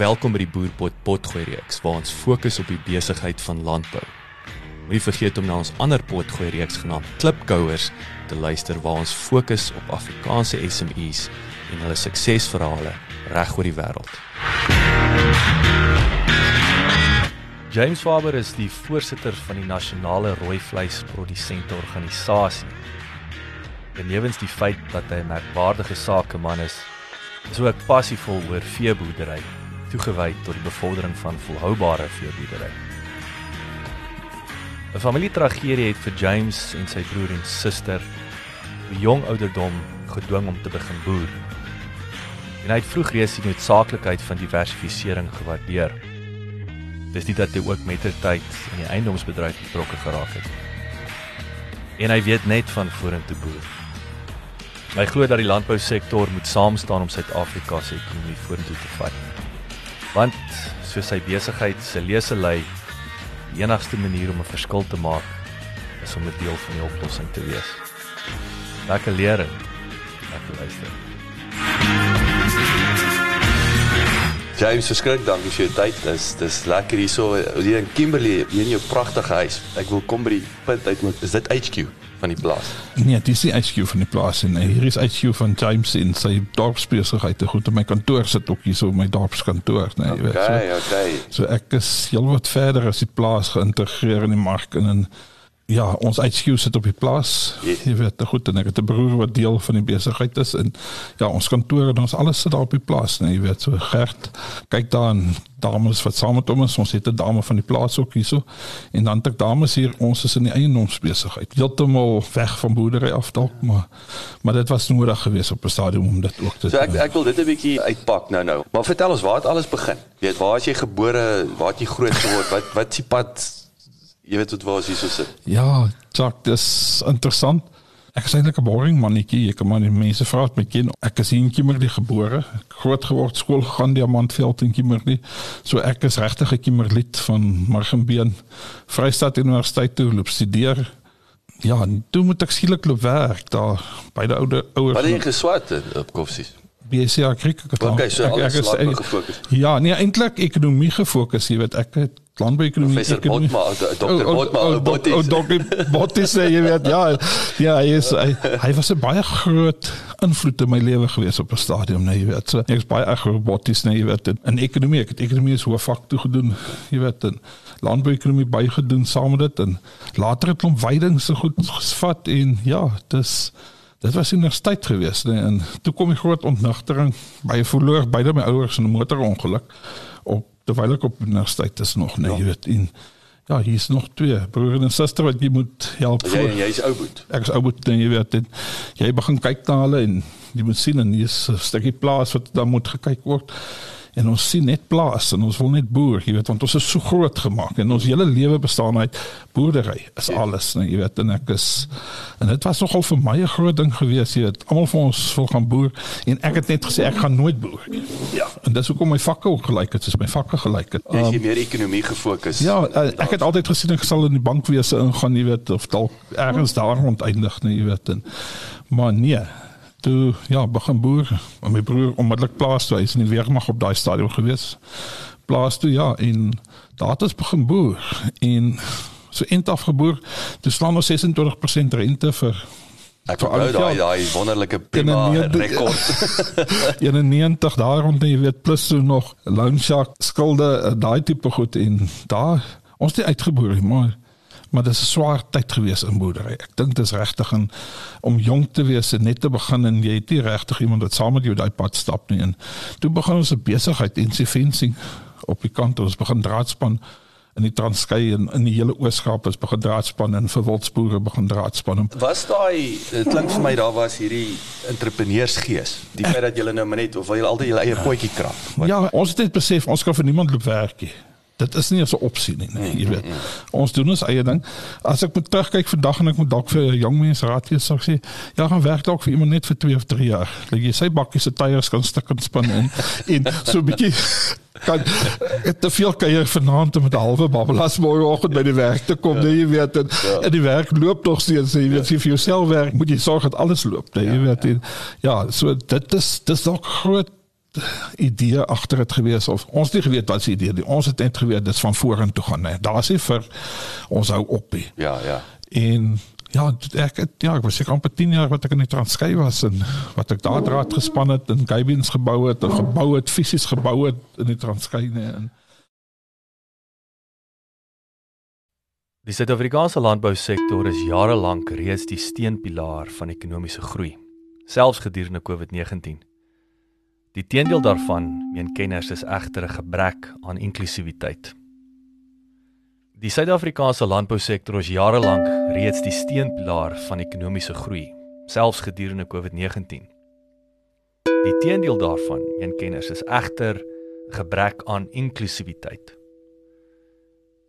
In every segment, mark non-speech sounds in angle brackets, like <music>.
Welkom by die Boerpot Potgooi reeks waar ons fokus op die besigheid van landbou. Moenie vergeet om na ons ander potgooi reeks genaamd Klipkouers te luister waar ons fokus op Afrikaanse SMEs en hulle suksesverhale reg oor die wêreld. James Faber is die voorsitter van die nasionale rooi vleis produsente organisasie. Benewens die feit dat hy 'n merkwaardige sakeman is, is hy ook passievol oor veeboerdery, toegewy tot die bevordering van volhoubare veeboerdery. 'n Familietragedie het vir James en sy broer en suster op jong ouderdom gedwing om te begin boer. En hy het vroeg reeds die noodsaaklikheid van diversifisering gewaardeer. Dis nie dat hy ook met ter tyd in die eiendomsbedryf betrokke geraak het. En hy weet net van vorentoe boer. Hy glo dat die landbousektor moet saam staan om Suid-Afrika se ekonomie vorentoe te vat. Want soos sy besigheid se lese lei, die enigste manier om 'n verskil te maak is om 'n deel van die oplossing te wees. Lekker leer. Lekker luister. James, verskrik dankie vir jou tyd. Dis dis lekker hierso hier in Kimberley, hier in jou pragtige huis. Ek wil kom by die punt uit moet is dit HQ van die plaas. Nee, dis die HQ van die plaas en hier is HQ van James in sy dorpsbesigheid. Goed, my kantoor sit ook hier so my dorpskantoor, nee, jy weet. Okay, okay. So ek is heelwat verder as die plaas geïntegreer in die mark en in ja, ons HQ sit op die plaas. Jy weet, goed en ek het 'n broer wat deel van die besigheid is en ja, ons kantoor en ons alles sit daar op die plaas, nee, jy weet, so Gert. Kyk dan, dames wat saam met ons, ons het 'n dame van die plaas ook hierso. En dan het dames hier, ons is in die eiendomsbesigheid. Heeltemal weg van boerdery af dalk, maar maar dit was nodig geweest op 'n stadium om dit ook te So ek ek wil dit 'n bietjie uitpak nou nou. Maar vertel ons waar het alles begin? Jy weet, waar is jy gebore? Waar het jy groot geword? Wat wat is die pad jy weet wat waar is hier so sit. Ja, Jacques, dis interessant. Ek is eintlik 'n boring mannetjie. Ek kom aan die mense vra met my kind. Ek is in Kimberley gebore. Groot geword skool gaan Diamantveld in Kimberley. So ek is regtig 'n Kimberlid van Margenbeen. Vrystaat Universiteit toe loop studeer. Ja, toe moet ek skielik loop werk daar by die ouer ouers. Wat het jy geswat op Koffsies? BSc gedaan. Okay, so ek, ek is gefokus. Ja, nee, eintlik ekonomie gefokus, jy weet, ek het landbouekonomie Professor. Botma, Dr. Botma. Oh, Dr. Bottis, jy weet, ja. Ja, hy is hy, hy was 'n baie groot invloed in my lewe gewees op 'n stadium, nee, jy weet. So, ek is baie erg Bottis, nee, jy weet. In, ekonomie, ek het ekonomie is hoof vak toe gedoen, jy weet, en landbouekonomie bygedoen saam met dit en later het klomp weiding so goed gesvat en ja, dis Dit was in 'n tyd gewees, nee, en toe kom die groot ontnigtering by 'n verloor beide my ouers in 'n motorongeluk op terwyl ek op universiteit is nog, nee, ja. jy weet, en ja, hier is nog twee broer en suster wat jy moet help. Jy en jy's ou boet. Ek is ou boet, en jy weet, en jy begin kyk na hulle en jy moet sien en hier is 'n stukkie plaas wat dan moet gekyk word en ons sien net plaas en ons wil net boer, jy weet, want ons is so groot gemaak en ons hele lewe bestaan uit boerdery. Is ja. alles, nee, jy weet, en ek is en dit was nogal vir my 'n groot ding gewees, jy weet. Almal van ons wil gaan boer en ek het net gesê ek gaan nooit boer. Ja. En dis hoekom my vakke ook gelyk het, soos my vakke gelyk het. Jy is um, meer ekonomie gefokus. Ja, uh, ek het altyd gesien ek sal in die bankwese ingaan, jy weet, of dalk ergens daar rond eindig, nee, jy weet. En, maar nee, toe ja, begin boer. En my broer onmiddellik plaas toe, hy is in die weermag op daai stadium gewees. Plaas toe ja, en daar het ons begin boer en so int afgeboer. Dis staan ons 26% rente vir Ek wou daai daai wonderlike prima rekord. 91 <laughs> daar rond jy weet plus so nog loan shark skulde daai tipe goed en daar Ons het uitgeboor, maar maar dit is 'n swaar tyd gewees in boerdery. Ek dink dit is regtig en om jong te wees en net te begin en jy het nie regtig iemand wat saam met jou daai pad stap nie. En toe begin ons 'n besigheid in se fencing op die kant ons begin draadspan in die Transkei en in die hele Ooskaap is begin draadspan en vir wildsboere begin draadspan. Was daai dit klink vir my daar was hierdie entrepreneursgees. Die feit dat julle nou net of wil julle altyd julle eie potjie krap. Ja, ons het net besef ons kan vir niemand loop werkie dit is nie 'n opsie nie, nee, jy weet. Ons doen ons eie ding. As ek moet terugkyk vandag en ek moet dalk vir jong mense raad gee, sou ek sê, ja, gaan werk dalk vir iemand net vir 2 of 3 jaar. Dat jy sy bakkies se tyres kan stik en span in <laughs> en so 'n bietjie kan te veel kuier vanaand met 'n halwe babbelas môre oggend by die werk te kom, nee, jy weet. En, ja. en die werk loop nog steeds, jy weet, ja. vir jouself werk, moet jy sorg dat alles loop, nee, jy ja, weet. En, ja, so dit is dis dalk groot idee agter dit gewees of ons nie geweet wat se idee die ons het net geweet dit is van vorentoe gaan nee daar is vir ons hou op nie. Ja ja. En ja ek het, ja ek was seker amper 10 jaar wat ek in die Transkei was en wat ek daar draad gespan het en Gabins gebou het en gebou het fisies gebou het in die Transkei nee en Die Suid-Afrikaanse landbousektor is jare lank reeds die steunpilaar van ekonomiese groei selfs gedurende COVID-19 Die teendeel daarvan, meen kenners, is egter 'n gebrek aan inklusiwiteit. Die Suid-Afrikaanse landbousektor is jare lank reeds die steunpilaar van ekonomiese groei, selfs gedurende COVID-19. Die teendeel daarvan, meen kenners, is egter 'n gebrek aan inklusiwiteit.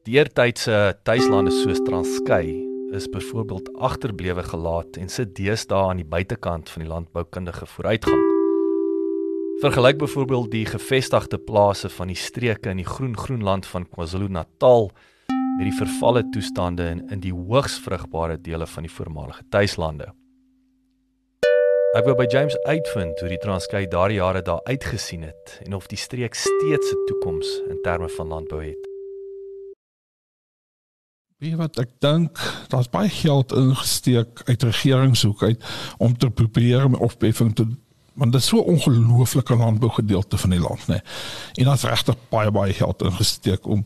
Die eertydse tuislande soos Transkei is byvoorbeeld agterblewe gelaat en sit deesdae aan die buitekant van die landboukundige vooruitgang. Vergelyk byvoorbeeld die gevestigde plase van die streke in die groen groenland van KwaZulu-Natal met die vervalle toestande in in die hoogs vrugbare dele van die voormalige tuislande. Ek wou by James uitvind hoe die Transkei daardie jare daar uitgesien het en of die streek steeds 'n toekoms in terme van landbou het. Wie wat ek dink, daar's baie geld ingesteek uit regeringshoek uit om te probeer om opbeffing te want dit is so ongelooflike landbougedeelte van die land nê. En daar's regtig baie baie geld ingesteek om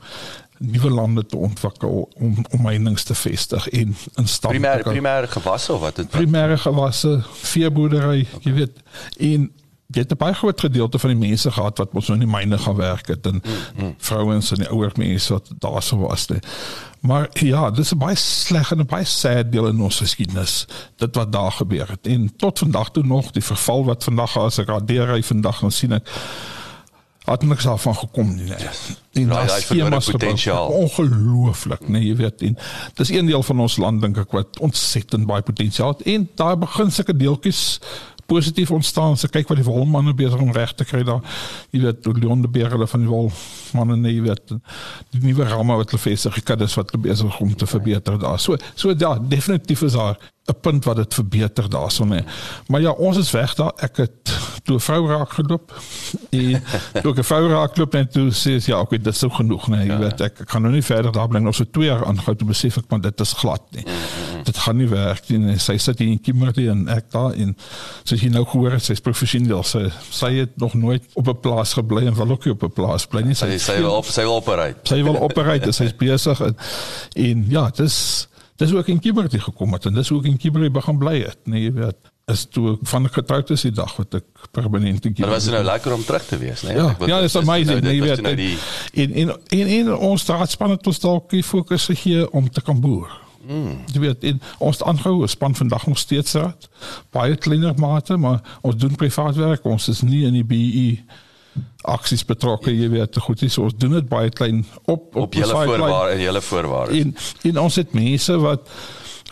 nuwe lande te ontwikkel om om mynings te vestig en in stand primêre primêre gewasse of wat dit primêre gewasse veeboerdery okay. jy weet en jy het 'n baie groot gedeelte van die mense gehad wat ons nou in die myne gaan werk het en mm, mm. vrouens en die ouer mense wat daar so was nie. Maar ja, dis 'n baie sleg en 'n baie sad deel in ons geskiedenis dit wat daar gebeur het. En tot vandag toe nog die verval wat vandag as ek radeer hy vandag gaan sien ek het niks af van gekom nie. Nee. En daar is geen potensiaal. Ongelooflik, nee, jy weet. En dis een deel van ons land dink ek wat ontsettend baie potensiaal het en daar begin sulke deeltjies positief ontstaan. So kyk wat die wolmanne besig om reg te kry daar. Jy weet, Leon de hulle van die wolmanne nee, jy weet. Die nuwe ramme wat hulle vestig, ek het dit wat besig om te verbeter daar. So so ja, definitief is daar 'n punt wat dit verbeter daarson hè. Maar ja, ons is weg daar. Ek het toe 'n vrou raak geloop. En <laughs> toe 'n vrou raak geloop en toe sê sy ja, okay, dit is so genoeg, nee, jy ja. weet ek, ek kan nou nie verder daar bly nog so 2 jaar aanhou te besef ek maar dit is glad nie. Mm -hmm. Dit gaan nie werk nie. Sy sit hier in Kimberley en ek daar en sy so nou gehoor sy's professioneel. Sy sy het nog nooit op 'n plaas gebly en wil ook nie op 'n plaas bly nie. Sy sy, sy wil op sy wil operate. Sy wil operate. Sy's <laughs> besig en, en ja, dis dis ek in Kimberley gekom het en dis ek in Kimberley begin bly het, nee, jy weet is toe van getroud is die dag wat ek permanent in Kimberley. Maar was dit nou lekker om terug te wees, nee? Ja, ja, dis amazing, nou, nee, jy weet. Nou die... in, in in in ons staatspan het ons dalk die fokus gegee om te kan boer. Mm. Jy weet, in ons aanhou span vandag nog steeds raad. Baie kleiner mate, maar ons doen privaat werk, ons is nie in die BE aksies betrokke, jy weet, goed is ons doen dit baie klein op op, op julle voorwaarde en julle voorwaarde. En en ons het mense wat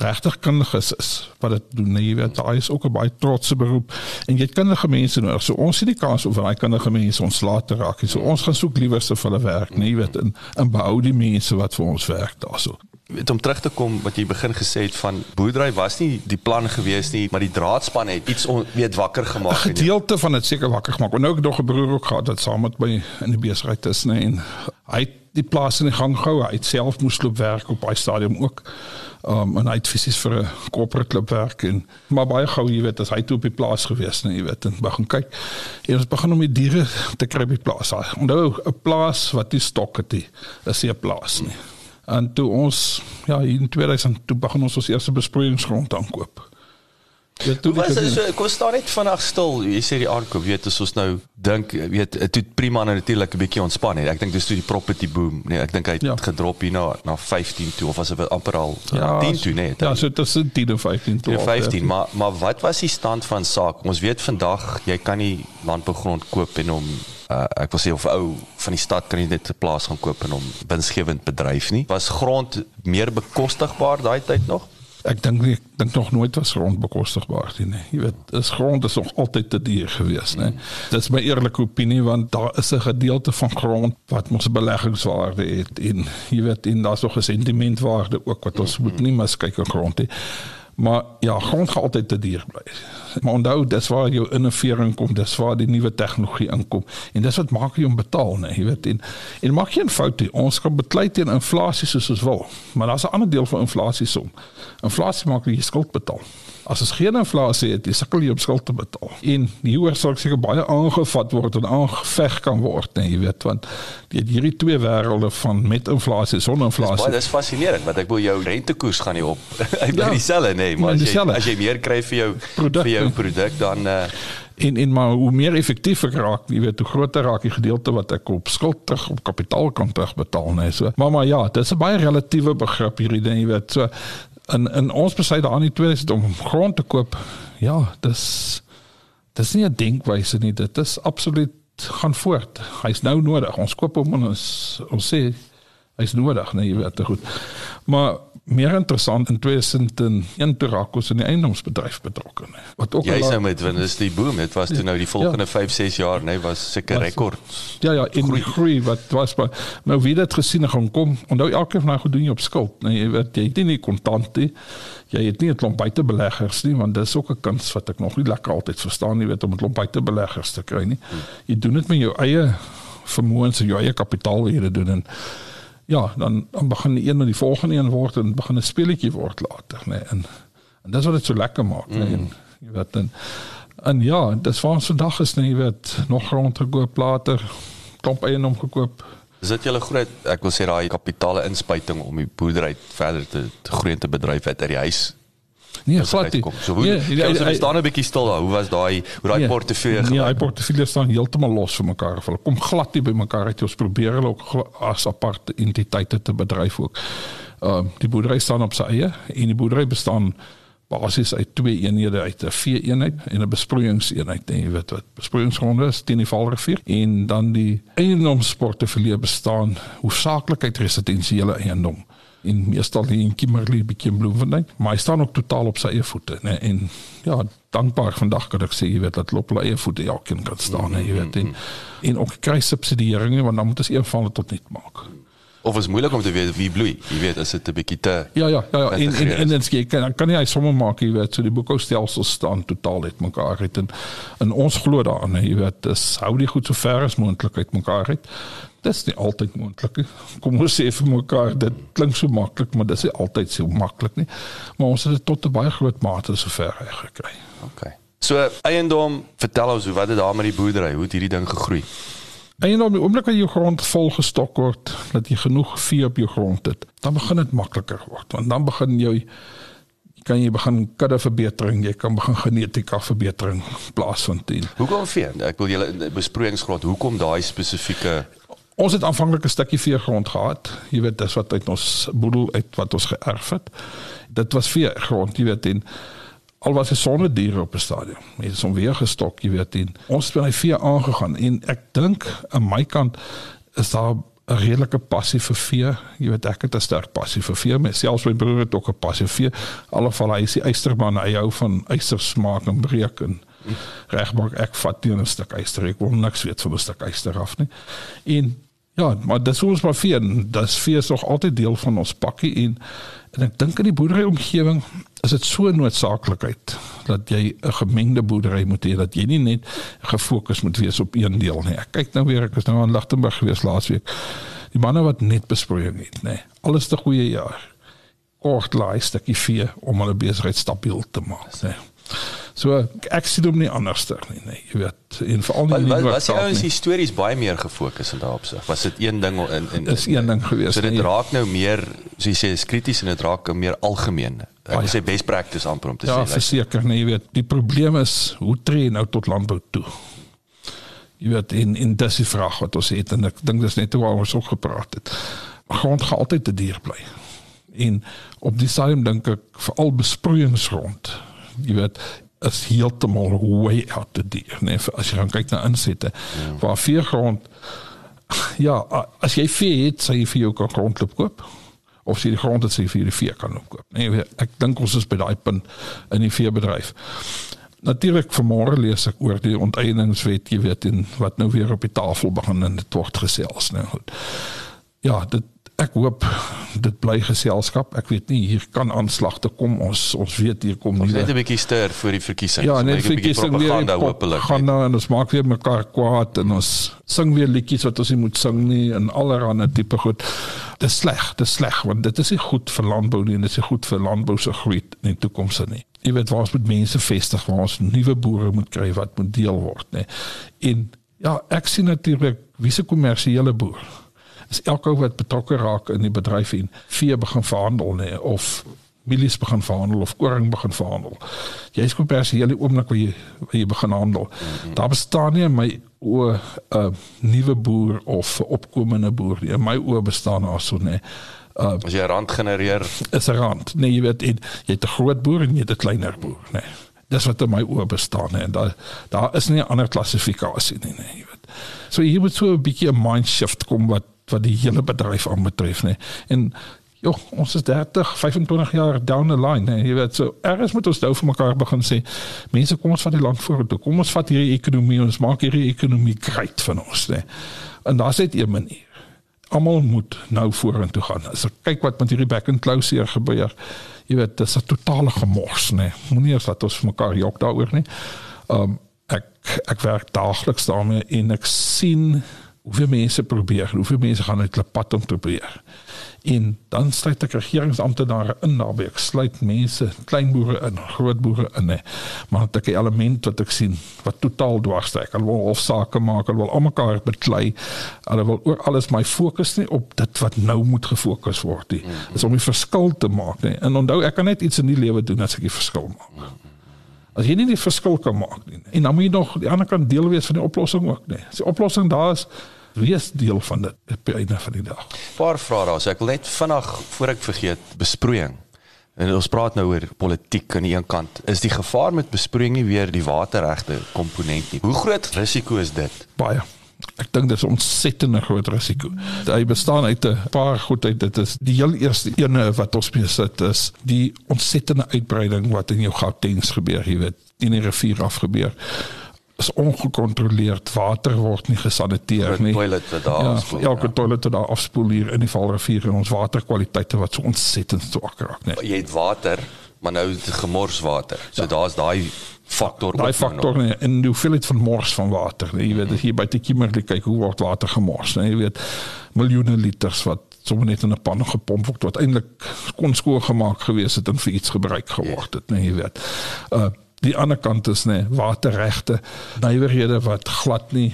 regtig kundig is, is wat dit doen, nee, jy weet, daai is ook 'n baie trotse beroep en jy het kundige mense nodig. So ons sien die kans of daai kundige mense ons laat raak. So ons gaan soek liewer se vir hulle werk, nee, jy weet, en en behou die mense wat vir ons werk daarso weet om terug te kom wat jy begin gesê het van boerdery was nie die plan gewees nie, maar die draadspan het iets on, weet wakker gemaak. 'n Gedeelte van dit seker wakker gemaak. En nou ek nog 'n broer ook gehad wat saam met my in die besigheid is, nee, en hy het die plaas in die gang gehou. Hy het self moes loop werk op baie stadium ook. Um en hy het fisies vir 'n corporate klub werk en maar baie gou, jy weet, as hy toe op die plaas gewees, nee, jy weet, en begin kyk. En ons begin om die diere te kry by die plaas. Onthou, 'n plaas wat nie stok het nie, is nie 'n plaas nie. En toe ons ja, in 2000 toe begin ons ons eerste besproeiingsgrond aankoop. Ja, toe was so kom staan net vandag stil. Jy sê die aankoop, weet as ons nou dink, weet dit het prima natuurlik 'n bietjie ontspan het. Ek dink dis toe die property boom. Nee, ek dink hy het ja. gedrop hier na na 15 toe of was dit amper al ja, 10 toe, nee. Ja, so tussen 10 en 15 toe. Ja, 15, ja. maar maar wat was die stand van saak? Ons weet vandag jy kan nie landbougrond koop en hom uh, ek wil sê of ou van die stad kan jy net 'n plaas gaan koop en hom winsgewend bedryf nie. Was grond meer bekostigbaar daai tyd nog? Ek dink ek dink nog nooit was grond bekostigbaar nie. Nee. Jy weet, is grond is nog altyd te duur gewees, né? Nee. Dis my eerlike opinie want daar is 'n gedeelte van grond wat mos beleggingswaarde het en jy weet, en daar's nog 'n sentimentwaarde ook wat ons moet nie miskyk aan grond nie. Maar ja, grond gaan altyd te duur bly. Maar onthou, dis waar jou innovering kom, dis waar die nuwe tegnologie inkom. En dis wat maak jy om betaal, nee, jy weet. En, en maak geen fout nie. Ons kan beklei teen inflasie soos ons wil. Maar daar's 'n ander deel van inflasie som. Inflasie maak jy skuld betaal. As ons geen inflasie het, dis sukkel jy om skuld te betaal. En die hoër sal seker baie aangevat word en aangeveg kan word, nee, jy weet, want die hierdie twee wêrelde van met inflasie sonder inflasie. Dis baie dis fascinerend, want ek wil jou rentekoers gaan nie op. <laughs> Hy bly ja, dieselfde, nee, maar as jy as jy meer kry vir jou product, vir jou produk dan uh, en en maar hoe meer effektief ek raak, jy weet, hoe groter raak die gedeelte wat ek op skuld terug op kapitaal kan terugbetaal, nee, so. Maar maar ja, dis 'n baie relatiewe begrip hierdie ding, jy weet. So in in ons besluit daar in 2000 om grond te koop. Ja, dis dis nie 'n denkwyse nie. Dit is absoluut gaan voort. Hy's nou nodig. Ons koop hom en ons ons sê hy's nodig, nee, jy weet, goed. Maar meer interessant in 2001 toe raak ons in die eiendomsbedryf betrokke. Wat ook Jy sê met wanneer is die boom? Dit was toe nou die volgende ja. 5, 6 jaar, nee, was seker rekord. Ja ja, in groei. groei wat was maar nou wie dit gesien gaan kom. Onthou elke van daai goed doen jy op skuld, nee, jy weet jy het nie kontant nie. Jy het nie 'n klomp buitebeleggers nie, want dis ook 'n kuns wat ek nog nie lekker altyd verstaan nie, weet om 'n klomp buitebeleggers te kry nie. Jy doen dit met jou eie vermoëns en jou eie kapitaal hier te doen en ja, dan dan begin die een en die volgende een word en begin 'n speletjie word later, nê. Nee, en en dis wat dit so lekker maak, nê. Nee, mm. Jy weet dan en ja, dis waar ons vandag is, nê, jy weet, nog grond gekoop later, klomp eiendom gekoop. Is dit julle groot, ek wil sê daai kapitale inspuiting om die boerdery verder te, te groei en te bedryf uit die huis Nee, glad nie. So hoe nee, ja, ja, staan 'n bietjie stil daar. Hoe was daai hoe daai nee, portefeulje? Nee, daai portefeulje staan heeltemal los vir mekaar. Hulle kom glad nie by mekaar uit. Ons probeer hulle ook as aparte entiteite te bedryf ook. Ehm uh, die boerdery staan op sy eie en die boerdery bestaan basies uit twee eenhede uit 'n vee eenheid en 'n besproeiingseenheid. En jy weet wat besproeiingsgronde is teen die Vaalrivier en dan die eiendomsportefeulje bestaan hoofsaaklik uit residensiële eiendom en meestal hier in Kimberley bietjie in Bloemfontein, maar hy staan ook totaal op sy eie voete, né? En ja, dankbaar vandag kan ek sê jy weet dat loop op eie voete elkeen kan staan, né? Jy weet en en ook kry subsidieringe want dan moet ons eenval tot net maak. Of is moeilik om te weet wie bloei. Jy weet as dit 'n bietjie te Ja ja ja, ja. en en en dit skei kan kan jy sommer maak jy weet so die boekhoustelsel staan totaal het mekaar het en, en ons glo daaraan jy weet dis hou die goed so ver as moontlik uit mekaar het Dit is nie altyd moontlik nie. Kom ons sê vir mekaar, dit klink so maklik, maar dit is nie altyd so maklik nie. Maar ons het dit tot 'n baie groot mate sover gekry. OK. So eiendom, vertel ons hoe wat het daar met die boerdery, hoe het hierdie ding gegroei? Eiendom, die oomblik as jou grond vol gestok word, dat jy genoeg vee op jou grond het, dan begin dit makliker word, want dan begin jy kan jy begin kudde verbetering, jy kan begin genetika verbetering plaasvind. Hoekom vee? Ek wil julle besproeiingsgrond, hoekom daai spesifieke Ons het aanvanklik 'n stukkie veegrond gehad. Jy weet, dis wat uit ons boedel uit wat ons geërf het. Dit was veegrond, jy weet, en al was 'n sonnedier op 'n stadium. Dit is om weer gestok, jy weet, en ons het by vee aangegaan en ek dink aan my kant is daar 'n redelike passie vir vee. Jy weet, ek het 'n sterk passie vir vee. Myself my broer het ook 'n passie vir vee. Alhoewel hy is die eysterman, hy hou van eyersmaak en breek en regmaak ek vat teen 'n stuk eyster. Ek wil niks weet van 'n stuk eyster af nie. En ja, maar dit is ons maar vee. Dit is vee is nog altyd deel van ons pakkie en en ek dink in die boerdery omgewing is dit so noodsaaklikheid dat jy 'n gemengde boerdery moet hê dat jy nie net gefokus moet wees op een deel nie. Ek kyk nou weer, ek was nou in Lichtenburg gewees laasweek. Die manne wat net besproeiing het, nê. Nee, alles te goeie jaar. Kort laaste stukkie vee om hulle besigheid stabiel te maak, nê. So ek sien hom nie anderster nie, nee. Jy weet, en veral nie Wat was die ouens histories baie meer gefokus in daardie opsig? Was dit een ding in in Dis een ding gewees. So dit nee. raak nou meer, so jy sê, is krities en dit raak meer algemeen. Ek wil sê best practice amper om te Ja, sê. like, verseker, nee, jy weet, die probleem is hoe tree nou tot landbou toe? Jy weet in in dis die vraag wat ons het en ek dink dis net hoe ons ook gepraat het. Grond gaan altyd te duur bly. En op die stadium dink ek veral besproeiingsgrond. Jy weet is heeltemal way out te duur, nee, as jy gaan kyk na insette. Ja. Waar veegrond <laughs> ja, a- as jy vee het, sê jy vir jou kan grondloop koop of jy die grond het sê vir die vee kan loop koop. Nee, ek dink ons is by daai punt in die veebedryf. Natuurlik vanmôre lees ek oor die onteieningswet, jy weet, en wat nou weer op die tafel begin en dit word gesels nou goed. Ja, dit ek hoop dit bly geselskap. Ek weet nie hier kan aanslag te kom. Ons ons weet hier kom Ons nuwe- net 'n bietjie stir vir die verkiesing. Ja, net 'n bietjie verkiesing weer propaganda hopelik. gaan nou en ons maak weer mekaar kwaad en ons sing weer liedjies wat ons nie moet sing nie en allerlei tipe goed. Dit is sleg, dit is sleg want dit is nie goed vir landbou nie en dit is nie goed vir landbou se groei in die toekoms nie. Jy weet waar ons met mense vestig, waar ons nuwe boere moet kry wat moet deel word, nê. En ja, ek sien natuurlik wie se kommersiële boer is elke wat betrokke raak in die bedryf en vee begin verhandel nê of mielies begin verhandel of koring begin verhandel. Jy is kommersieel die oomblik waar jy waar jy begin handel. Mm -hmm. Daar bestaan nie in my oë 'n uh, nuwe boer of 'n opkomende boer nie. In my oë bestaan daar so nê. Uh, As jy rand genereer, is 'n rand. Nee, jy weet en, jy het 'n groot boer en jy het 'n kleiner boer, nê. Nee. Dis wat in my oë bestaan nê. En daar daar is nie 'n ander klassifikasie nie, nê, jy weet. So hier moet so 'n bietjie 'n mind shift kom wat wat die hele bedryf aanbetref, nê. En joh, ons is 30, 25 jaar down the line, nê. Jy weet, so ergens moet ons nou vir mekaar begin sê, mense, kom ons vat die land vorentoe. Kom ons vat hierdie ekonomie, ons maak hierdie ekonomie great van ons, nê. En daar's net een manier almal moet nou vorentoe gaan. As ek kyk wat met hierdie back and closure gebeur, jy weet, dis 'n totale gemors, nê. Moenie eens dat ons vir mekaar jok daaroor nie. Um ek ek werk daagliks daarmee en ek sien hoeveel mense probeer, hoeveel mense gaan uit hulle pad om te probeer. En dan sluit ek regeringsamptenare in daarbey. Ek sluit mense, klein boere in, groot boere in. Maar dit is 'n element wat ek sien wat totaal dwarstrek. Hulle wil hofsaake maak, hulle wil almekaar beklei. Hulle wil oor alles my fokus nie op dit wat nou moet gefokus word nie. Dit is om die verskil te maak, nee. En onthou, ek kan net iets in die lewe doen as ek die verskil maak. As jy nie die verskil kan maak nie. En dan moet jy nog die ander kant deel wees van die oplossing ook, nee. As die oplossing daar is, wees deel van dit op die einde van die dag. paar vrae daar. So ek wil net vinnig voor ek vergeet, besproeiing. En ons praat nou oor politiek aan die een kant. Is die gevaar met besproeiing nie weer die waterregte komponent nie? Hoe groot risiko is dit? baie. Ek dink dit is 'n ontsettende groot risiko. Hy bestaan uit 'n paar goed uit dit is die heel eerste ene wat ons mee sit is die ontsettende uitbreiding wat in jou Gautengs gebeur, jy weet, in die rivier af gebeur. Is ongekontroleerd, water word nie gesaniteer Groot nie. toilet wat daar ja, afspoel, elke ja. toilet wat daar afspoel hier in die Vaalrivier en ons waterkwaliteite wat so ontsettend swak raak, nee. Jy het water, maar nou is dit gemorswater. So ja. daar's daai faktor ook daai nou faktor nog. nee, en die hoeveelheid van mors van water. Nee, jy weet as hier by die Kimberley kyk hoe word water gemors. Nee, jy weet miljoene liters wat sommer net in 'n pan gepomp word wat eintlik kon skoongemaak gewees het en vir iets gebruik geword het, nee, jy weet. Uh die ander kant is nee, waterregte, nywerhede wat glad nie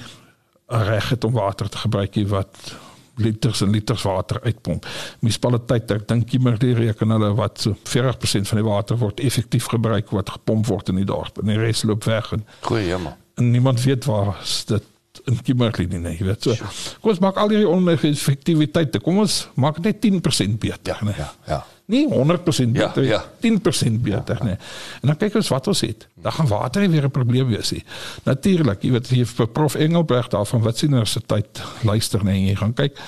reg het om water te gebruik nie wat liters en liters water uitpomp. Munisipaliteit, ek dink Kimberley reken hulle wat so 40% van die water word effektief gebruik wat gepomp word in die dorp en die res loop weg en, Goeie hemel. en niemand weet waar dit in Kimberley nie, nee, jy weet so. Kom ons maak al hierdie oneffektiwiteite. Kom ons maak net 10% beter, Ja, nee. ja, ja. Nie 100% Ja, beter, ja. 10% beter, ja, nee. En dan kyk ons wat ons het. Dan gaan water nie weer 'n probleem wees nie. Natuurlik, jy weet jy vir Prof Engelberg daar van Wits Universiteit luister nee, jy gaan kyk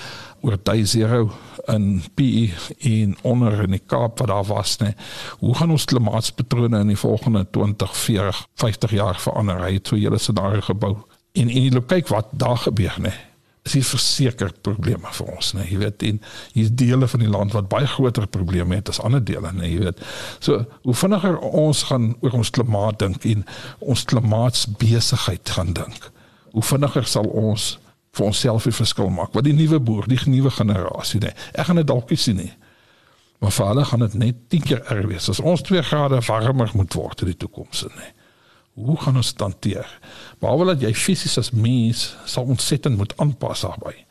oor Day Zero in PE en onder in die Kaap wat daar was nê. Hoe gaan ons klimaatspatrone in die volgende 20, 40, 50 jaar verander? Hy het so 'n hele scenario gebou. En en jy loop kyk wat daar gebeur nê is hier verseker probleme vir ons, nee, jy weet, en hier's dele van die land wat baie groter probleme het as ander dele, nee, jy weet. So, hoe vinniger ons gaan oor ons klimaat dink en ons klimaatsbesigheid gaan dink, hoe vinniger sal ons vir onsself 'n verskil maak. Wat die nuwe boer, die nuwe generasie, nee. Ek gaan dit dalk nie sien nie. Maar vir hulle gaan dit net 10 keer erger wees as ons 2 grade warmer moet word in die toekoms, nee. Hoe gaan ons dit hanteer? Behalwe dat jy fisies as mens sal ontsettend moet aanpas daarbey.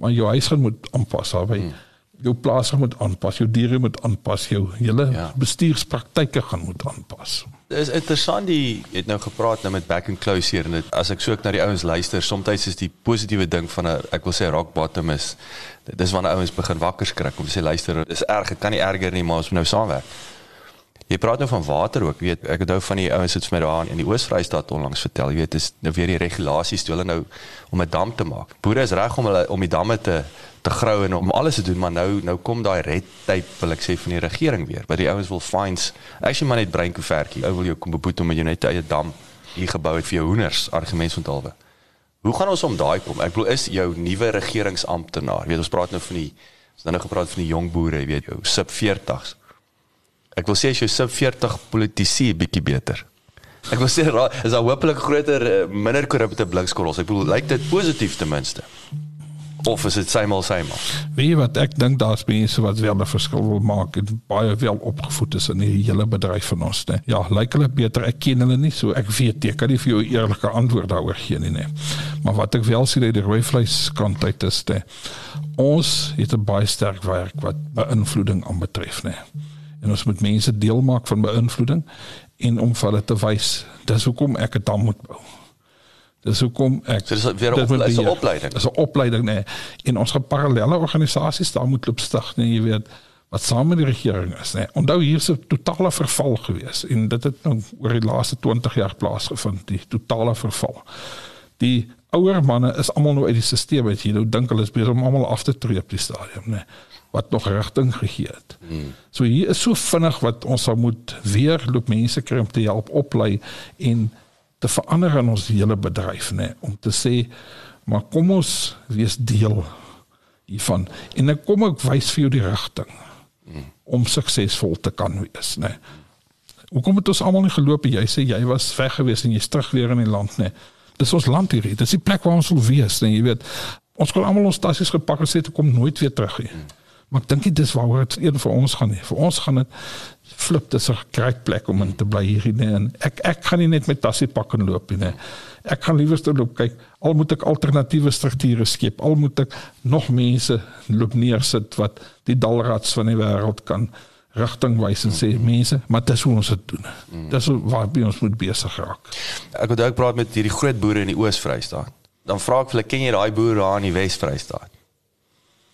Maar jou huis gaan moet aanpas daarbey. Hmm. Jou plaas moet aanpas, jou diere moet aanpas, jou hele ja. bestuurspraktyke gaan moet aanpas. Dit is interessant die het nou gepraat nou met back and close hier en dit as ek soek na die ouens luister, soms is die positiewe ding van 'n ek wil sê rock bottom is dis wanneer ouens begin wakker skrik om te sê luister, dis erg, dit kan nie erger nie, maar ons moet nou saamwerk. Jy praat nou van water ook, weet ek onthou van die ouens wat vir my daar in die Oos-Vrystaat onlangs vertel, jy weet dis nou weer die regulasies toe hulle nou om 'n dam te maak. Boere is reg om hulle om die damme te te grou en om alles te doen, maar nou nou kom daai red tape wil ek sê van die regering weer. Wat die ouens wil fines. Actually man net breinkoevertjie. Ou wil jou kom beboet omdat jy net 'n eie dam hier gebou het vir jou hoenders, argument van talwe. Hoe gaan ons om daai kom? Ek bedoel is jou nuwe regeringsamptenaar. Weet ons praat nou van die ons nou gepraat van die jong boere, jy weet jou sub 40s ek wil sê as jy sub 40 politici bietjie beter. Ek wil sê is daar hopelik groter eh, minder korrupte blikskols. Ek bedoel lyk dit positief ten minste. Of is dit same same? Wie wat ek dink daar's mense wat wel 'n verskil wil maak en baie wel opgevoed is in die hele bedryf van ons, né? Ja, lyk hulle beter. Ek ken hulle nie, so ek weet ek kan nie vir jou eerlike antwoord daaroor gee nie, né? Maar wat ek wel sien uit die rooi vleis kant uit is, né? Ons het 'n baie sterk werk wat beïnvloeding aanbetref, né? En ons moet mense deel maak van beïnvloeding en om vir hulle te wys dis hoekom ek dit dan moet bou. Dis hoekom ek so dis weer 'n opleiding. opleiding. Dis 'n opleiding nee. En ons gaan parallelle organisasies daar moet loop stig nee, jy weet wat saam met die regering is nee. Onthou hier is 'n totale verval gewees en dit het nou oor die laaste 20 jaar plaasgevind die totale verval. Die ouer manne is almal nou uit die stelsel uit jy nou dink hulle is besig om almal af te tree op die stadium nee wat nog rigting gegee het. Hmm. So hier is so vinnig wat ons sal moet weer loop mense kry om te help oplei en te verander in ons hele bedryf nê om te sê maar kom ons wees deel hiervan en dan kom ek wys vir jou die rigting hmm. om suksesvol te kan wees nê. Hoekom het ons almal nie geloop jy sê jy was weg gewees en jy's terug weer in die land nê. Dis ons land hier. Dis die plek waar ons wil wees nê jy weet. Ons kon almal ons tassies gepak en sê te kom nooit weer terug nie. Hmm. Maar ek dink dit is waaroor dit een vir ons gaan nie. Vir ons gaan dit flip dis 'n great plek om in te bly hier nie. En ek ek gaan nie net met tassie pak en loop nie. Ek gaan liewer stel loop kyk. Al moet ek alternatiewe strukture skep. Al moet ek nog mense loop neersit wat die dalrats van die wêreld kan rigting wys en sê mense, maar dis hoe ons dit doen. Dis waar ons moet besig raak. Ek het ook praat met hierdie groot boere in die Oos-Vrystaat. Dan vra ek hulle, ken jy daai boere daar in die Wes-Vrystaat?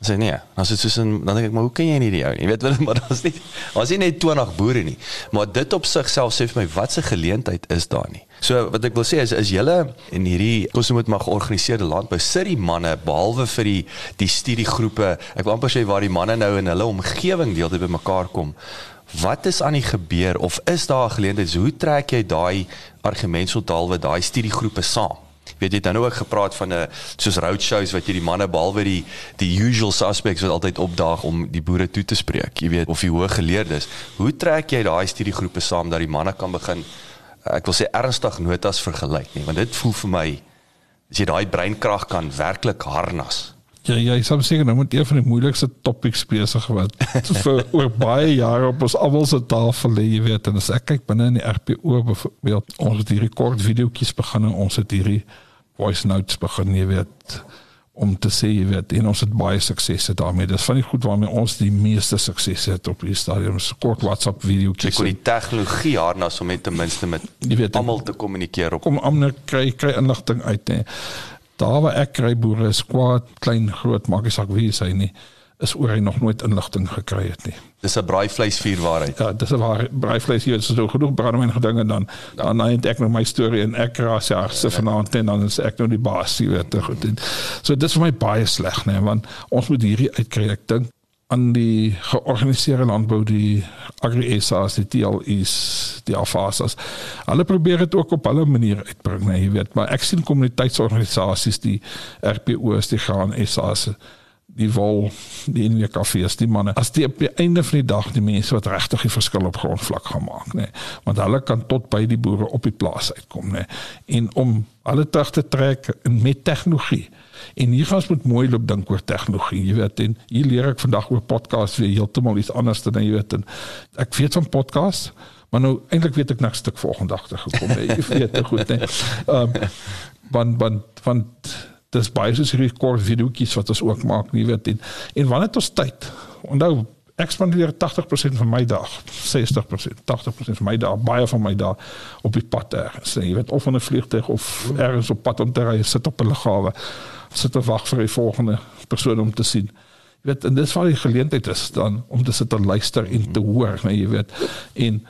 Sê nee, as dit soos 'n dan dink ek maar hoe kan jy nie die ou nie? Jy weet wel <laughs> maar daar's nie daar's nie net 20 boere nie. Maar dit op sigself sê vir my wat se geleentheid is daar nie. So wat ek wil sê is is julle in hierdie ons moet maar georganiseerde landbou sit die manne behalwe vir die die studiegroepe. Ek wil amper sê waar die manne nou in hulle omgewing deeltyd by mekaar kom. Wat is aan die gebeur of is daar 'n geleentheid? Hoe trek jy daai argumentsontaal wat daai studiegroepe saam? Weet jy dan ook gepraat van 'n soos roadshows wat jy die manne behalwe die die usual suspects wat altyd opdaag om die boere toe te spreek jy weet of die hoë geleerdes. Hoe trek jy daai studiegroepe saam dat die manne kan begin ek wil sê ernstig notas vergelyk nie? Want dit voel vir my as jy daai breinkrag kan werklik harnas. Ja ja, ek sou sê nou moet een van die moeilikste topics besig wat <laughs> vir oor baie jare op ons almal se tafel lê, jy weet, en as ek kyk binne in die RPO byvoorbeeld, ons het hierdie kort videoetjies begin en ons het hierdie voice notes begin jy weet om te sê jy weet en ons het baie suksese daarmee. Dis van die goed waarmee ons die meeste sukses het op die stadium se kort WhatsApp video kyk hoe die tegnologie harna so met ten minste met almal te kommunikeer op. kom ander kry kry inligting uit hè. Daar waar ek kry boere is kwaad klein groot maak nie saak wie hy nie is oor hy nog nooit inligting gekry het nie. Dis 'n braaivleisvuur waarheid. Ja, dis 'n waar braaivleis hier is so genoeg brandewyn gedinge dan dan ja. net ek nou my storie en ek raas ja se vanaand en dan is ek nou die baas, jy weet. Goed. En, so dis vir my baie sleg, nee, want ons moet hierdie uitkry. Ek dink aan die georganiseerde landbou die agri-SA's die TLI's die AFAS's. Hulle probeer dit ook op hulle manier uitbring, nee, jy weet, maar ek sien kommoditeitsorganisasies die RPO's die gaan SA's die wol die NWK kafees die manne. As die op die einde van die dag die mense wat regtig die verskil op grondvlak gaan maak nê. Want hulle kan tot by die boere op die plaas uitkom nê. En om alle terug te trek met tegnologie. En hier gaan ons moet mooi loop dink oor tegnologie jy weet. En hier leer ek vandag oor podcast weer heeltemal iets anders dan jy weet. En ek weet van podcast maar nou eintlik weet ek net 'n stuk volgende dag te gekom jy weet te goed nê. Um, want want want dis baie soos hierdie kort videoetjies wat ons ook maak, jy weet en en wanneer het ons tyd? Onthou ek spandeer 80% van my dag, 60%, 80% van my dag, baie van my dag op die pad ergens. Jy weet of in 'n vliegtuig of ergens op pad om te ry, sit op 'n lughawe, sit te wag vir die volgende persoon om te sien. Jy weet en dis waar die geleentheid is dan om te sit en luister en te hoor, jy weet. En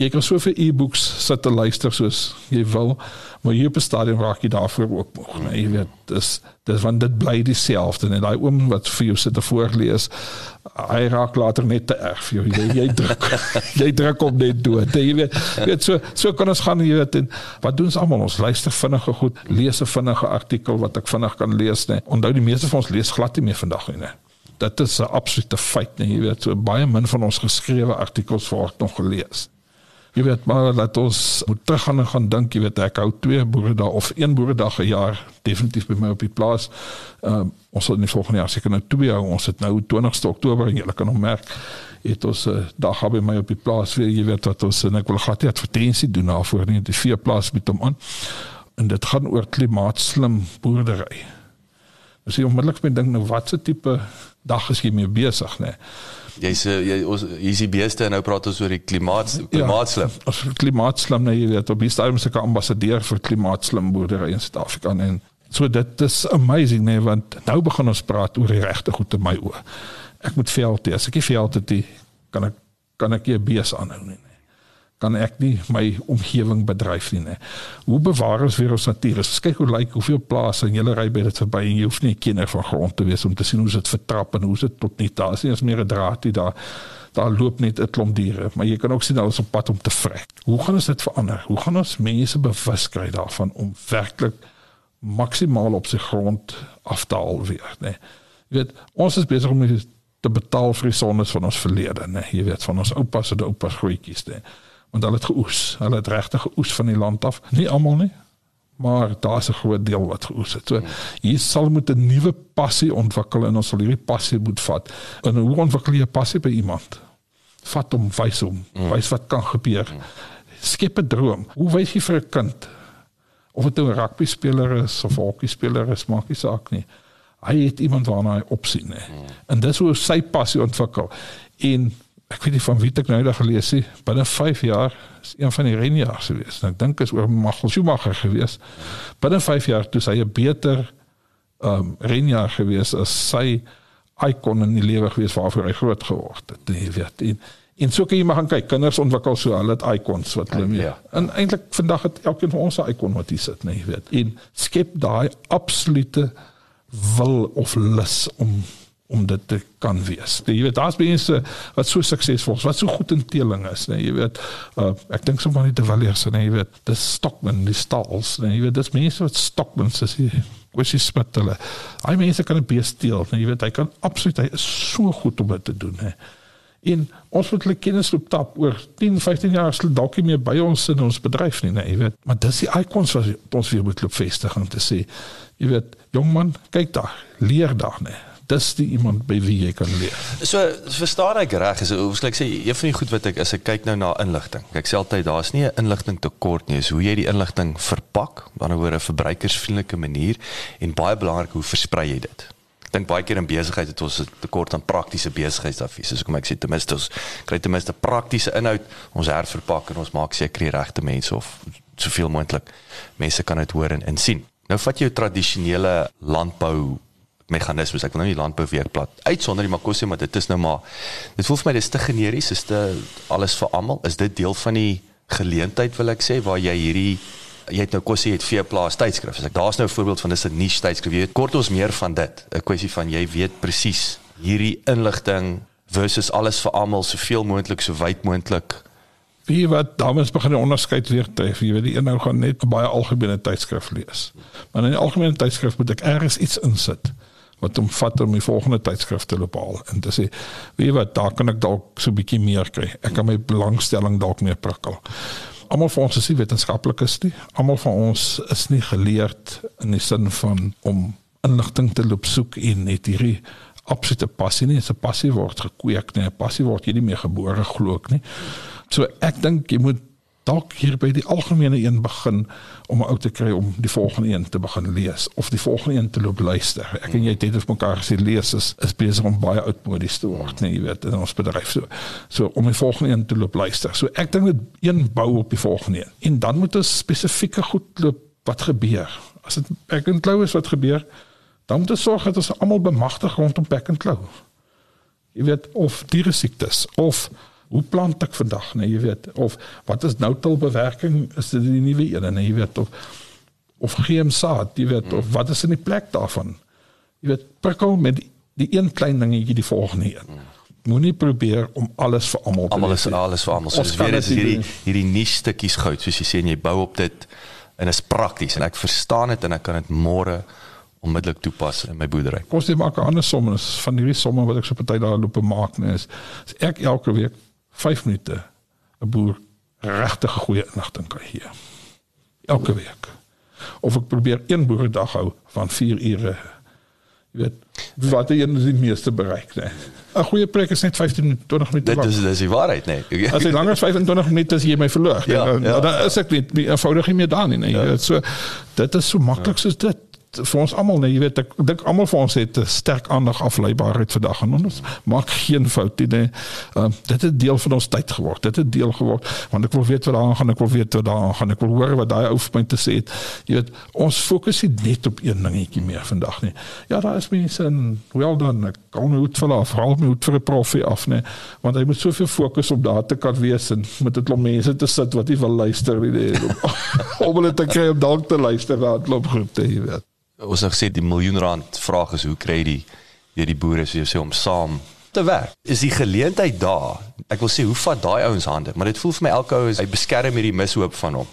jy kan soveel e-books sit te luister soos jy wil, maar hier op die stadium raak jy daarvoor ook nog, nee, jy weet, dis dis want dit bly dieselfde en daai oom wat vir jou sit te voorlees, hy raak later net te erg vir jou. Jy jy druk <laughs> jy druk op net dood. Jy weet, weet so so kan ons gaan jy weet en wat doen ons almal? Ons luister vinnige goed, lees 'n vinnige artikel wat ek vinnig kan lees, nee. Onthou die meeste van ons lees glad nie meer vandag nie, nee. Dit is 'n absolute feit, nee, jy weet, so baie min van ons geskrewe artikels word nog gelees. Jy weet maar dat ons moet teruggaan en gaan dink, jy weet ek hou twee boere daar of een boere dag 'n jaar definitief by my op die plaas. Ehm um, ons sal in die volgende jaar seker nou twee hou. Ons het nou 20ste Oktober en jy kan nog merk het ons uh, dag by my op die plaas weer jy weet wat ons en ek wil gehad het advertensie doen na voor nie die vier plaas met hom aan. En dit gaan oor klimaatslim boerdery. As jy onmiddellik moet dink nou watse tipe dag is jy mee besig nê? Nee? Jy's eh, jy ons hier's die beeste en nou praat ons oor die klimaat klimaatslim. Ja, klimaatslim nou jy weet op die stadium se ambassadeur vir klimaatslim boerdery in Suid-Afrika en so dit is amazing nee want nou begin ons praat oor die regte goed in my oë. Ek moet veld hê. As ek nie veld het nie, kan ek kan ek nie 'n bees aanhou nie. Nee kan ek nie my omgewing bedryf nie. nie. Hoe bewaar ons weer ons natuur? Kyk hoe lyk hoeveel plase en julle ry by dit verby en jy hoef nie kenner van grond te wees om te sien hoe dit vertrap en hoe dit tot nie daar is nie. As meer 'n draad hier daar daar loop net 'n klomp diere, maar jy kan ook sien hulle is op pad om te vrek. Hoe gaan ons dit verander? Hoe gaan ons mense bewus kry daarvan om werklik maksimaal op sy grond af te haal weer, nê? Jy weet, ons is besig om te betaal vir die sondes van ons verlede, nê? Jy weet van ons oupas en oupas grootjies, nê? Want hulle het geoes. Hulle het regtig geoes van die land af. Nie almal nie, maar daar's 'n groot deel wat geoes het. So hier sal moet 'n nuwe passie ontwikkel en ons sal hierdie passie moet vat. En hoe ontwikkel jy 'n passie by iemand? Vat hom, wys hom, mm. wys wat kan gebeur. Skep 'n droom. Hoe wys jy vir 'n kind of dit nou 'n rugby speler is of 'n hockey speler is, maak nie saak nie. Hy het iemand waarna hy opsien, hè. Mm. En dis hoe sy passie ontwikkel. En ek weet nie van wie ek nou daag gelees het binne 5 jaar is een van die renjaars gewees. En ek dink is oor Michael Schumacher gewees. Binne 5 jaar toe sy 'n beter ehm um, renjaar gewees as sy ikon in die lewe gewees waarvoor hy groot geword het jy weet. En en so kan jy maar gaan kyk. Kinders ontwikkel so hulle het ikons wat hulle mee ja. en eintlik vandag het elkeen van ons 'n ikon wat hier sit nee jy weet. En skep daai absolute wil of lus om om dit te kan wees. Jy weet daar's mense wat so suksesvol is, wat so goed in teeling is, nee, jy weet. Uh, ek dink sommer nie te Villiers nee, jy weet, dis Stockman, die stalls, nee, jy weet, dis mense wat Stockman is, jy kwessie spit hulle. Hy mense kan 'n bees steel, nee, jy weet, hy kan absoluut hy is so goed om dit te doen, hè. En ons moet hulle kennis op tap oor 10, 15 jaar sal dalk nie meer by ons in ons bedryf nie, nee, jy weet. Maar dis die icons wat ons weer moet loop vestig om te sê, jy weet, jong man, kyk daar, leer daar, nee dis die iemand by wie jy kan leer. So verstaan ek reg is hoe ek sê een van die goed wat ek as ek kyk nou na inligting. Ek sê altyd daar's nie 'n inligting tekort nie, is hoe jy die inligting verpak, op 'n ander verbruikersvriendelike manier en baie belangrik hoe versprei jy dit. Dink baie keer in besigheid het ons 'n tekort aan praktiese besigheidsadvies. Soos kom ek sê ten minste ons kry ten minste praktiese inhoud, ons herverpak en ons maak seker die regte mense of soveel moontlik mense kan dit hoor en insien. Nou vat jy jou tradisionele landbou meganismes. Ek wil nou nie landbou weer plat uitsonder die makosse, maar dit is nou maar dit voel vir my dis te generies, is te alles vir almal. Is dit deel van die geleentheid wil ek sê waar jy hierdie jy het nou kossie het veeplaas tydskrif. As ek daar's nou 'n voorbeeld van dis 'n niche tydskrif. Jy weet kort ons meer van dit. 'n Kwessie van jy weet presies hierdie inligting versus alles vir almal soveel moontlik so wyd moontlik wie wat dames begin onderskeid leer tref. Jy weet die een nou gaan net baie algemene tydskrif lees. Maar in 'n algemene tydskrif moet ek ergens iets insit wat hom vat om die volgende tydskrif te bepaal. En te sê weet jy wat daar kan ek dalk so 'n bietjie meer kry. Ek kan my belangstelling dalk meer prikkel. Almal van ons is nie wetenskaplikes nie. Almal van ons is nie geleerd in die sin van om inligting te loop soek en net hierdie absolute passie nie. 'n passie word gekweek nie 'n passie word jy nie meer gebore glo ek nie. So ek dink jy moet dalk hier by die algemene een begin om 'n ou te kry om die volgende een te begin lees of die volgende een te loop luister. Ek en jy het dit op mekaar gesê lees is, is besig om baie oudmodies te word, nee, jy weet, in ons bedryf so. So om die volgende een te loop luister. So ek dink dit een bou op die volgende een. En dan moet ons spesifieke goed loop wat gebeur. As dit ek en Klou is wat gebeur, dan moet ons sorg dat ons almal bemagtig rondom Pack and Klou. Jy weet of diere siektes of hoe plant ek vandag, nee, jy weet, of wat is nou tilbewerking, is dit die nuwe een, nee, jy weet, of of geen saad, jy weet, of wat is in die plek daarvan? Jy weet, prikkel met die, die een klein dingetjie die volgende een. Moenie probeer om alles vir almal te Almal is alles vir almal. So dis weer is hierdie hierdie nuus stukkies goud, soos jy sê en jy bou op dit en is prakties en ek verstaan dit en ek kan dit môre onmiddellik toepas in my boerdery. Kom ons maak 'n ander som is van hierdie somme wat ek so party daar loop maak, nee, is, is ek elke week 5 minute 'n boer regtig goeie inligting kan gee. Elke week. Of ek probeer een boeredag hou van 4 ure. Jy weet, wat jy die meeste bereik, né? 'n Goeie preek is net 15 20 minute lank. Dit is dis die waarheid, né? Nee. <laughs> As jy langer as 25 minute as jy my verloor, ja, dan, ja, dan is ek net eenvoudig nie meer daar nie, né? Ja. So dit is so maklik ja. soos dit vir ons almal nee, jy weet ek dink almal van ons het 'n sterk aandag afleibaarheid vandag en ons maak geen fout nie. Nee. Uh, dit het deel van ons tyd geword. Dit het deel geword want ek wil weet wat daar gaan, ek wil weet wat daar gaan, ek wil hoor wat daai ou vir my te sê het. Jy weet, ons fokus nie net op een dingetjie meer vandag nie. Ja, daar is mense en well done. Ek kan nie goed verlaaf, veral nie goed vir 'n profie af nie, want hy moet soveel fokus op daardie te kan wees en met 'n klomp mense te sit wat nie wil luister nie. Nee. <laughs> om hulle te kry om dalk te luister na 'n klomp groepe, jy weet ons het gesê die miljoen rand vraag is hoe kry jy die weer die boere soos jy sê om saam te werk. Is die geleentheid daar? Ek wil sê hoe vat daai ouens hande, maar dit voel vir my elke ou is hy beskerm hierdie mishoop van hom.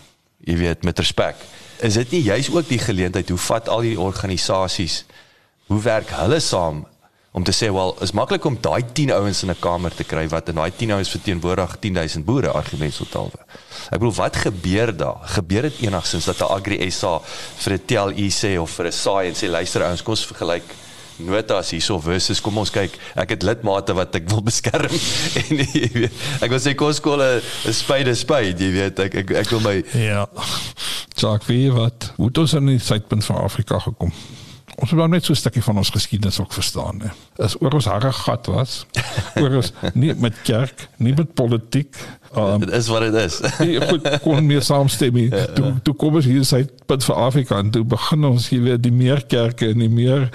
Jy weet met respek. Is dit nie juist ook die geleentheid hoe vat al die organisasies hoe werk hulle saam om te sê wel is maklik om daai 10 ouens in 'n kamer te kry wat in daai 10 ouens verteenwoordig 10000 boere argumentsotaalwe. Ek bedoel wat gebeur daar? Gebeur dit enigsins dat 'n Agri SA vir 'n TLE sê of vir 'n SAI en sê luister ouens kom ons vergelyk notas hierso versus kom ons kyk ek het lidmate wat ek wil <laughs> beskerm en jy weet ek wil sê koskolle 'n spade spade jy weet ek ek, ek wil my ja sag wie wat hoe het ons in die suidpunt van Afrika gekom ons moet net so 'n stukkie van ons geskiedenis ook verstaan hè. As oor ons harde gat was, oor ons <laughs> nie met kerk, nie met politiek. Um, dit is wat dit is. <laughs> nie, goed, kon meer saamstem nie. Ja, toe toe kom ons hier sê punt vir Afrika en toe begin ons hier weer die meer kerke en die meer <laughs>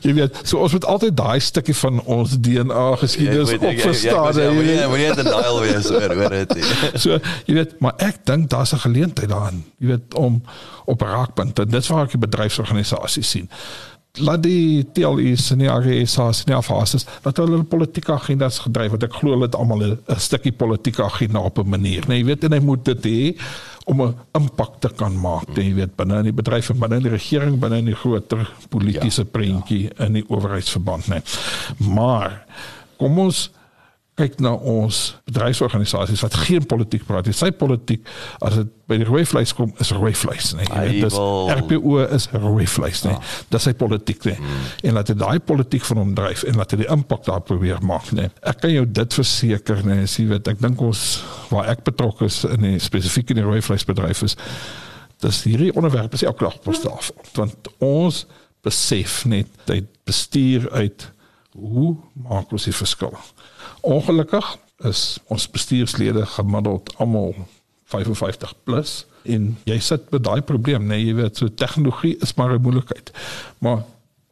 Jy weet, so ons moet altyd daai stukkie van ons DNA geskiedenis ja, op verstaan. Ja, ja, ja, moet jy net daai wees oor oor dit. <laughs> so, jy weet, maar ek dink daar's 'n geleentheid daarin, jy weet, om op raakpunte. Dit is waar ek die bedryfsorganisasie sien. Laat die TLI's en die AGSA's en die AFAS's, dat hulle politieke agendas gedryf word. Ek glo hulle het almal 'n stukkie politieke agenda op 'n manier. Nee, jy weet en hy moet dit hê om 'n impak te kan maak. Nee, jy weet binne in die bedryf en binne in die regering, binne in die groter politieke ja, prentjie ja. in die owerheidsverband, nee. Maar kom ons kyk na ons bedryfsorganisasies wat geen politiek praat nie. Sy politiek as dit by die rooi vleis kom is rooi vleis, nee. Weet dis RPO is rooi vleis, nee. Ah. Dis sy politiek, nee. Hmm. En laat hy daai politiek van hom dryf en laat hy die impak daar probeer maak, nee. Ek kan jou dit verseker, nee, jy weet, ek dink ons waar ek betrokke is in die spesifiek in die rooi vleisbedryf is dis hierdie onderwerp is elke dag op ons tafel. Want ons besef net dat bestuur uit hoe maak ons die verskil? Ongelukkig is ons bestuurslede gemiddeld almal 55 plus en jy sit met daai probleem nee jy weet so tegnologie is maar 'n moeilikheid. Maar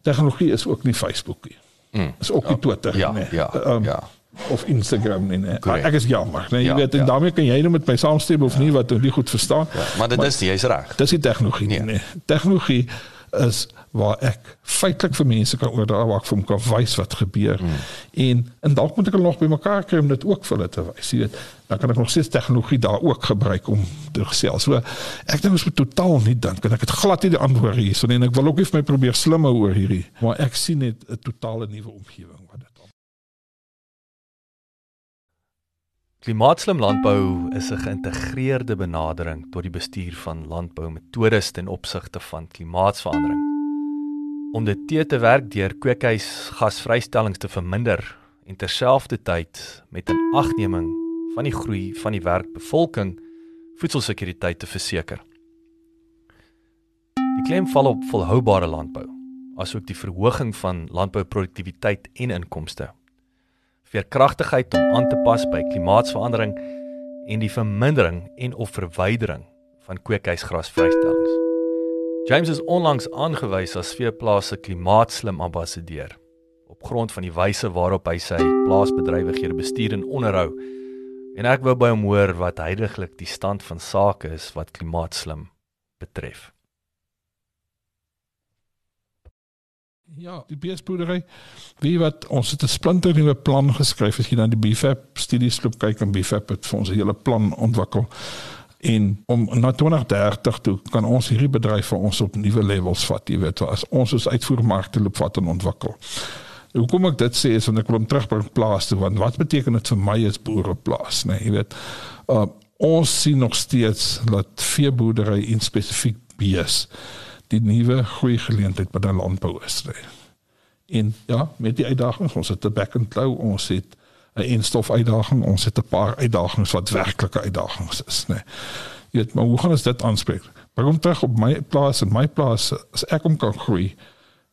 tegnologie is ook nie Facebook nie. Mm. Is ook nie ja. Twitter ja, nie. Ja. Um, ja. Of Instagram nie. nee. Ek is jammer. Nee, jy ja, weet en ja. daarmee kan jy nou met my saamstem of ja. nie wat jy nie goed verstaan. Ja, maar dit maar, is nie jy's reg. Dis die tegnologie nee. nee. Tegnologie is waar ek feitelik vir mense kan oordra waar ek vir hom kan wys wat gebeur. Mm. En en dalk moet ek hulle nog bymekaar kry om dit ook vir hulle te wys. Jy weet, dan kan ek nog steeds tegnologie daar ook gebruik om te gesels. So ek dink ons moet totaal nie dink en ek het glad nie die antwoord hier so en ek wil ook nie vir my probeer slimmer oor hierdie, maar ek sien net 'n totale nuwe omgewing wat dit Klimaatslim landbou is 'n geïntegreerde benadering tot die bestuur van landboumetodes ten opsigte van klimaatsverandering. Om dit te te werk deur kweekhuis gasvrystellings te verminder en terselfdertyd met 'n agneming van die groei van die werkbevolking voedselsekuriteit te verseker. Die klem val op volhoubare landbou, asook die verhoging van landbouproduktiwiteit en inkomste veerkragtigheid om aan te pas by klimaatsverandering en die vermindering en of verwydering van kweekhuisgrasvrystellings. James is onlangs aangewys as veeplaas se klimaatslim ambassadeur op grond van die wyse waarop hy sy plaasbedrywighede bestuur en onderhou. En ek wou by hom hoor wat heidaglik die stand van sake is wat klimaatslim betref. Ja, die beesboerdery. Wie wat ons het 'n splinter nuwe plan geskryf as jy na die BFAP studies loop kyk en BFAP het vir ons 'n hele plan ontwikkel. En om na 2030 toe kan ons hierdie bedryf vir ons op nuwe levels vat, jy weet, as ons ons uitvoermarkte loop vat en ontwikkel. Hoekom ek dit sê want ek wil hom terugbring plaas toe want wat beteken dit vir my as boer op plaas, nee, jy weet. Uh, ons sien nog steeds dat veeboerdery in spesifiek bees die nuwe groei geleentheid by die landbou is. En ja, met die uitdagings, ons het 'n back and flow, ons het 'n instof uitdaging, ons het 'n paar uitdagings wat werklike uitdagings is, nê. Jy weet, maar hoe gaan ons dit aanspreek? Waarom terug op my plaas en my plaas as ek om kan groei,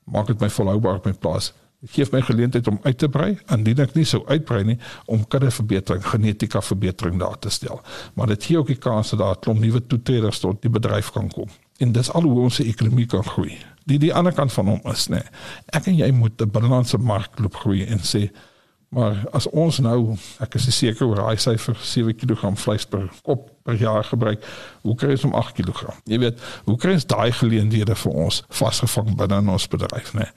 maak dit my volhoubaar op my plaas. Dit gee my geleentheid om uit te brei, indien ek nie sou uitbrei nie om kudde verbetering, genetika verbetering daar te stel. Maar dit gee ook die kans dat daar 'n klomp nuwe toetreders tot die bedryf kan kom en dis al hoe ons ekonomie kan groei. Die die ander kant van hom is nê. Ek en jy moet 'n binnelandse mark loop groei en sê maar as ons nou ek is seker oor hy syfer 7 kg vleis per kop per jaar gebruik, hoe kry ons om 8 kg? Jy weet, hoe kry ons daai geleenthede vir ons vasgevang binne in ons bedryf nê?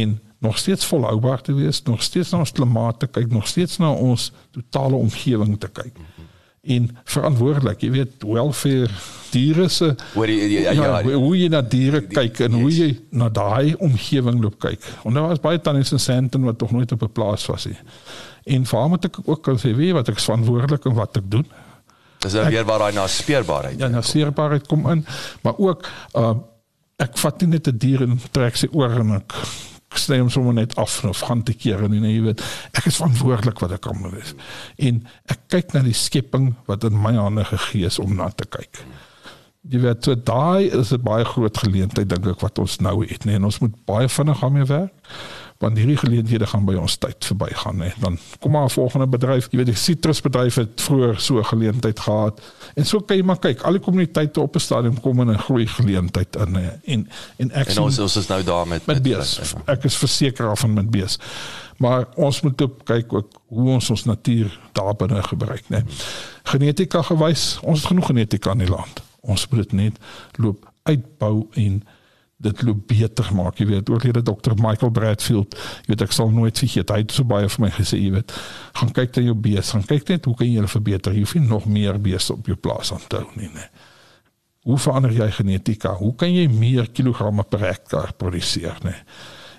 En nog steeds volhoubaar te wees, nog steeds na ons klimaat te kyk, nog steeds na ons totale omgewing te kyk. En verantwoordelik, jy weet, welfare diere se Hoor jy ja, ja, ja, hoe, hoe jy na diere kyk en hoe jy na daai omgewing loop kyk. En daar was baie tannies in Sandton wat tog nooit op 'n plaas was nie. En vir hom het ek ook kan sê, weet wat ek verantwoordelik en wat ek doen. Dis nou weer waar daai na speerbaarheid. Ja, na speerbaarheid kom in, maar ook uh ek vat nie net 'n dier en trek sy oor en ek sny hom sommer net af of gaan te keer en jy weet ek is verantwoordelik wat ek kan doen. En ek kyk na die skepping wat in my hande gegee is om na te kyk. Jy weet so daai is 'n baie groot geleentheid dink ek wat ons nou het nee en ons moet baie vinnig daarmee werk want hierdie geleenthede gaan by ons tyd verbygaan nee dan kom maar 'n volgende bedryf. Jy weet die sitrusbedryf het vroeër so 'n geleentheid gehad. En so kan jy maar kyk al die kommuniteite op 'n stadium kom in 'n groei geleentheid in nee en en ek en ons ons is nou daar met met bees. Ek is verseker af van met bees. Maar ons moet op kyk ook hoe ons ons natuur daar binne gebruik nee genetika gewys ons het genoeg genetika in die land. Ons moet dit net loop uitbou en dit loop beter maak jy weet. Oorlede dokter Michael Bradfield jy weet ek sal nooit vergeet hy het so baie vir my gesê jy weet gaan kyk na jou bees gaan kyk net hoe kan jy hulle verbeter. Jy hoef nie nog meer beeste op jou plaas aan te hou nie nee hoe verander jy genetika? Hoe kan jy meer kilogramme per hektaar produseer nee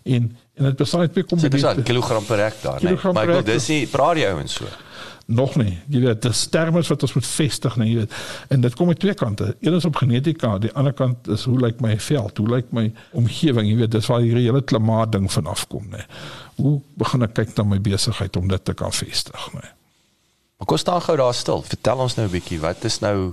en en dit besluit baie kom dit is kilogram per hektaar nee maar ek wil dis nie praat jy ouens so nog nie. Jy weet, dis terme wat ons moet vestig, nee, jy weet. En dit kom uit twee kante. Een is op genetika, die ander kant is hoe lyk my veld? Hoe lyk my omgewing? Jy weet, dis waar hierdie hele klimaat ding vanaf kom, nee. Hoe begin ek kyk na my besigheid om dit te kan vestig, nee. Maar kom staan gou daar stil. Vertel ons nou 'n bietjie, wat is nou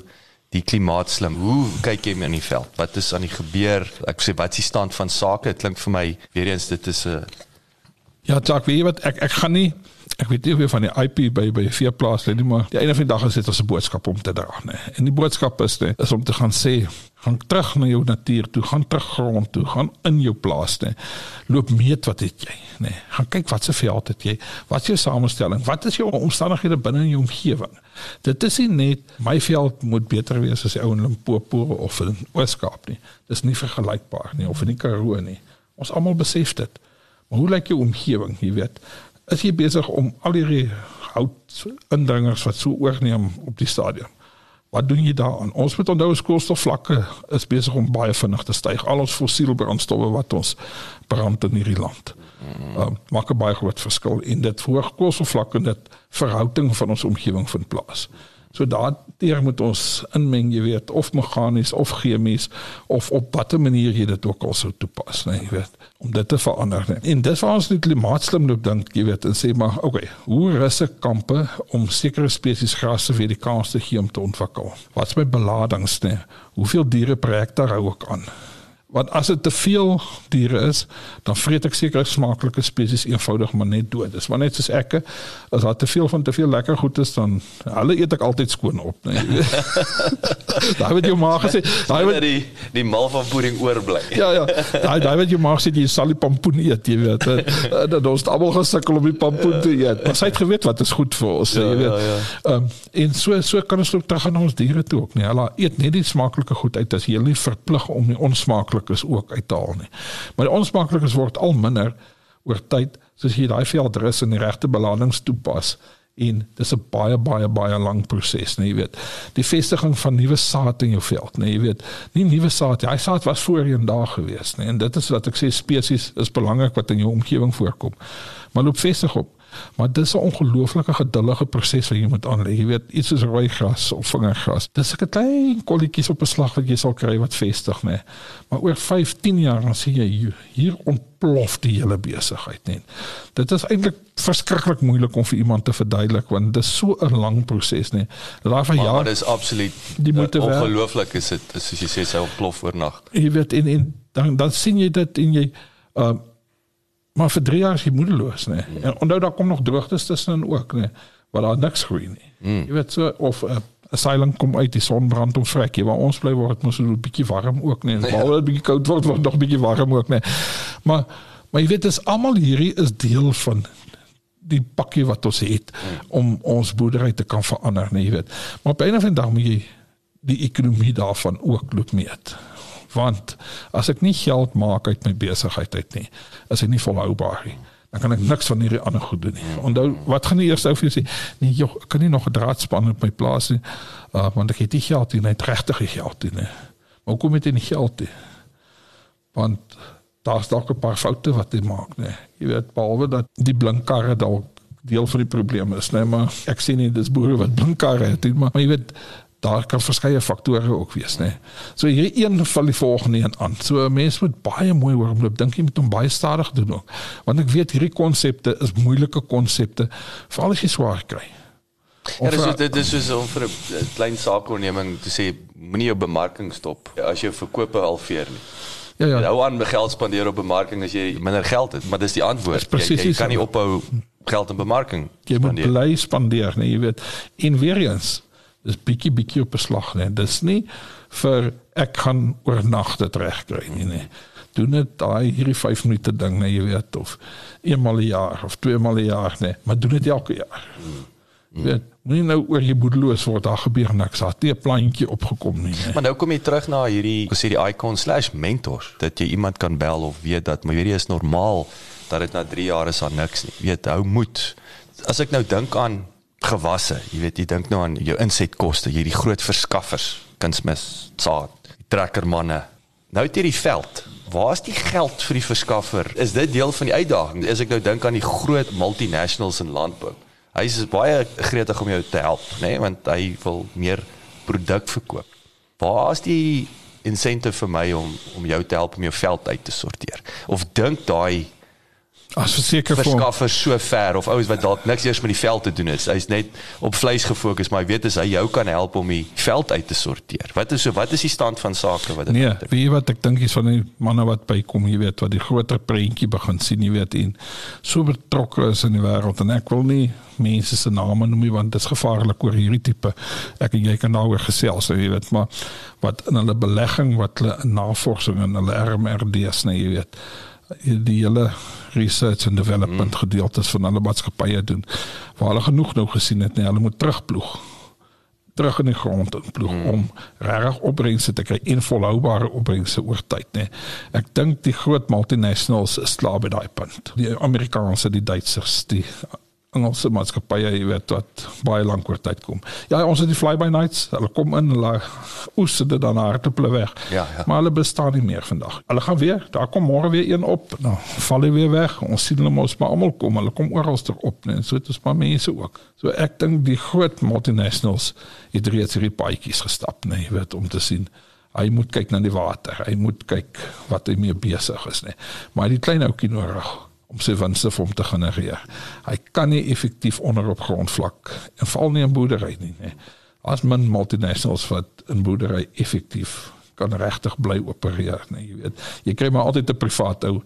die klimaatslim? Hoe kyk jy in die veld? Wat is aan die gebeur? Ek sê wat is die stand van sake? Dit klink vir my weer eens dit is 'n Ja, Jacques, weet jy wat ek ek gaan nie ek weet nie of jy van die IP by by veeplaas lê nie, maar die einde van die dag is dit 'n boodskap om te dra, nê. En die boodskap is nê, is om te gaan sê, gaan terug na jou natuur toe, gaan terug grond toe, gaan in jou plaas nê. Loop meet wat het jy, nê. Gaan kyk wat se veld het jy, wat is jou samestelling, wat is jou omstandighede binne in jou omgewing. Dit is nie net my veld moet beter wees as die ou in Limpopo of in Oos-Kaap nie. Dis nie vergelykbaar nie of in die Karoo nie. Ons almal besef dit. Maar hoe lyk jou omgewing, jy weet? Is jy besig om al hierdie hout indringers wat so oorneem op die stadium? Wat doen jy daaraan? Ons moet onthou koolstofvlakke is besig om baie vinnig te styg. Al ons fossiele brandstowwe wat ons brand in hierdie land. Uh, maak 'n baie groot verskil en dit verhoog koolstofvlakke en dit verhouding van ons omgewing vind plaas. So daardeur moet ons inmeng, jy weet, of meganies of chemies of op watter manier jy dit ook al sou toepas, nee, jy weet, om dit te verander. Nee. En dis waar ons die klimaatslim loop dink, jy weet, en sê maar, okay, hoe russe kampe om sekere spesies grasse vir die kans te gee om te ontwikkel? Wat is my beladings, nee? Hoeveel diere projekte hou ek aan? Want as dit te veel diere is, dan vreet ek seker smaaklike spesies eenvoudig maar net dood. Dis maar net soos ek, as daar te veel van te veel lekker goed is, dan hulle eet ek altyd skoon op, nee. <laughs> daai wat jou maag sê, daai wat die die mal van pudding oorbly. ja ja, daai daai wat jou maag sê jy sal die pampoen eet, jy weet. Dat ons almal gesukkel om die pampoen te eet. Maar sy het geweet wat is goed vir ons, ja, jy weet. Ja, ja. Um, en so so kan ons ook terug aan ons diere toe ook, nee. Hulle eet net die smaaklike goed uit as jy hulle nie verplig om die onsmaaklike onsmaaklikes ook uithaal nie. Maar die onsmaaklikes word al minder oor tyd soos jy daai veldrus in die regte belandings toepas en dis 'n baie baie baie lang proses, nee, jy weet. Die vestiging van nuwe saad in jou veld, nee, jy weet. Nie nuwe saad, hy saad was voorheen daar gewees, nee, en dit is wat ek sê spesies is belangrik wat in jou omgewing voorkom. Maar loop vestig op. Maar dis 'n ongelooflike geduldige proses wat jy moet aanlei. Jy weet, iets soos rooi gras of vingergras. Dis 'n klein kolletjies op 'n slag wat jy sal kry wat vestig, nê. Maar oor 15 jaar dan sien jy hier ontplof die hele besigheid, nê. Dit is eintlik verskriklik moeilik om vir iemand te verduidelik want dit is so 'n lang proses, nê. Daai van ja, dit is absoluut ongelooflik is dit, soos jy sê, sy ontplof oornag. Jy weet en en dan dan sien jy dit en jy uh maar vir 3 jaar is jy moedeloos nê. Nee. En onthou daar kom nog droogtes tussenin ook nê, nee, waar daar niks groei nie. Mm. Jy weet so of 'n uh, asylum kom uit die son brand om vrek, jy waar ons bly word mos so 'n bietjie warm ook nê. Nee. <laughs> Behalwe 'n bietjie koud word word nog 'n bietjie warm ook nê. Maar maar jy weet dis almal hierdie is deel van die pakkie wat ons het mm. om ons boerdery te kan verander nê, jy weet. Maar op 'n of ander dag moet jy die ekonomie daarvan ook loop meet want as ek nie geld maak uit my besigheid uit nie, is ek nie volhoubaar nie. Dan kan ek niks van hierdie ander goed doen nie. Onthou, wat gaan die eerste ou vir jou sê? Nee, jy kan nie nog 'n draadspan op my plaas nie. Uh, want ek het nie geld nie, net regtig geld nie. Maar kom met die geld nie. Want daar's dalk 'n paar foute wat jy maak, nee. Jy weet behalwe dat die blinkkarre dalk deel van die probleem is, nee, maar ek sien nie dis boere wat blinkkarre het nie, maar, maar jy weet daar kan verskeie faktore ook wees, nê. Nee. So hierdie een val die volgende een aan. So mense moet baie mooi oor hom loop. Dink jy moet hom baie stadig doen ook. Want ek weet hierdie konsepte is moeilike konsepte veral as jy swaar kry. Ja, dis is, dit is so om vir 'n klein saakonderneming te sê moenie jou bemarking stop as jy verkope halveer nie. Ja ja. Hou aan met geld spandeer op bemarking as jy minder geld het, maar dis die antwoord. Jy, jy kan nie ophou geld in bemarking spandeer. Jy moet bly spandeer, nee, jy weet. En weer eens dis bietjie bietjie op beslag lê. Dis nie vir ek gaan oornag dit regkry nie, nee. Doen dit daai hierdie 5 minute ding, nee, jy weet of eenmal 'n jaar of tweemal 'n jaar, nee, maar doen dit elke jaar. Mm. Weet, moenie nou oor jy boedeloos word, daar gebeur niks. Daar het 'n plantjie opgekom nie. Nee. Maar nou kom jy terug na hierdie, hoe sê die icon/mentors, dat jy iemand kan bel of weet dat maar hierdie is normaal dat dit na 3 jaar is aan niks nie. Weet, hou moed. As ek nou dink aan gewasse. Jy weet, jy dink nou aan jou insetkoste, jy die groot verskaffers, kunsmis, saad, trekkermanne. Nou het jy die veld. Waar is die geld vir die verskaffer? Is dit deel van die uitdaging? As ek nou dink aan die groot multinationals in landbou. Hy is baie gretig om jou te help, nê, nee? want hy wil meer produk verkoop. Waar is die insentive vir my om om jou te help om jou veld uit te sorteer? Of dink daai As verseker verskaffers so ver of ouens wat dalk niks eers met die veld te doen het. Hy's net op vleis gefokus, maar hy weet as hy jou kan help om die veld uit te sorteer. Wat is so wat is die stand van sake wat dit Nee, weet jy wat ek dink is van die manne wat bykom, jy weet, wat die groter prentjie begin sien, jy weet, en so betrokke is in die wêreld en ek wil nie mense se name noem nie want dit is gevaarlik oor hierdie tipe. Ek en jy kan daaroor gesels, jy weet, maar wat in hulle belegging, wat hulle in navorsing en hulle RMRD's, nee, jy weet, die hele research and development mm. gedeeltes van hulle maatskappye doen waar hulle genoeg nou gesien het nee hulle moet terugploeg terug in die grond en ploeg mm. om regtig opbrengste te kry en volhoubare opbrengste oor tyd nê. Ek dink die groot multinationals is klaar by daai punt. Die Amerikaners, die Duitsers, die Engelse maatskappye, jy weet wat baie lank oor tyd kom. Ja, ons het die fly by nights, hulle kom in, hulle oes dit dan harteple weg. Ja, ja. Maar hulle bestaan nie meer vandag. Hulle gaan weer, daar kom môre weer een op, nou val hy weer weg. Ons sien hulle mos maar almal kom, hulle kom oral ter op, nee, so dit is maar mense ook. So ek dink die groot multinationals het reeds hierdie paadjies gestap, nee, jy weet om te sien hy moet kyk na die water. Hy moet kyk wat hy mee besig is, nee. Maar die klein ouetjie nodig om sy winste vir hom te genereer. Hy kan nie effektief onder op grondvlak en val nie in boerdery nie, nee. As men multinationals wat in boerdery effektief kan regtig bly opereer, nee, jy weet. Jy kry maar altyd 'n privaat ou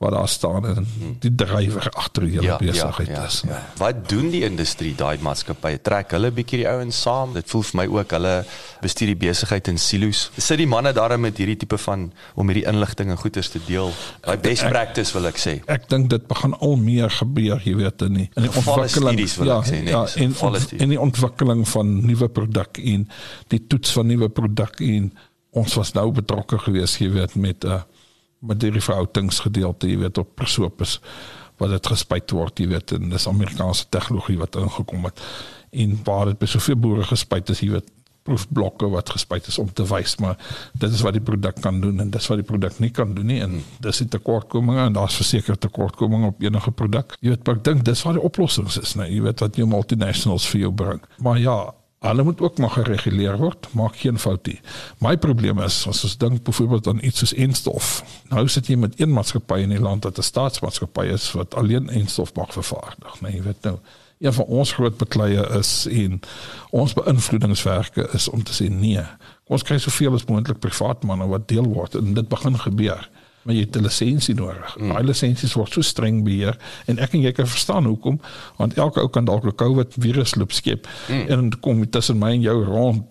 wat daar staan en die drywer agter die hele ja, besigheid ja, ja, is. Ja. Wat doen die industrie daai maatskappye? Trek hulle bietjie die ouens saam? Dit voel vir my ook hulle bestuur die besigheid in silo's. Sit die manne daar met hierdie tipe van om hierdie inligting en goeders te deel? Daai best ek, practice wil ek sê. Ek dink dit begin al meer gebeur, jy weet in die in die ontwikkeling wil ja, ek sê, nee, ja, in, in die ontwikkeling van nuwe produk en die toets van nuwe produk en ons was nou betrokke geweest, jy weet met 'n uh, met die verhoudingsgedeelte, jy weet op Persopus wat dit gespuit word, jy weet en dis Amerikaanse tegnologie wat ingekom het en waar dit by soveel boere gespuit is, jy weet proefblokke wat gespuit is om te wys maar dit is wat die produk kan doen en dis wat die produk nie kan doen nie en dis die tekortkominge en daar's verseker tekortkominge op enige produk. Jy weet, ek dink dis waar die oplossings is, nee, jy weet wat jou multinationals vir jou bring. Maar ja, Hulle moet ook maar gereguleer word, maak geen fout nie. My probleem is as ons dink byvoorbeeld aan iets soos enstof. Nou sit jy met een maatskappy in die land wat 'n staatsmaatskappy is wat alleen enstof mag vervaardig, nee, jy weet nou. Een van ons groot bekleie is en ons beïnvloedingswerke is om te sê nee. Ons kry soveel as moontlik privaat manne wat deel word en dit begin gebeur maar jy het 'n lisensie nodig. Mm. Daai lisensies word so streng beheer en ek en jy kan verstaan hoekom want elke ou kan dalk 'n COVID virus loop skep mm. en kom tussen my en jou rond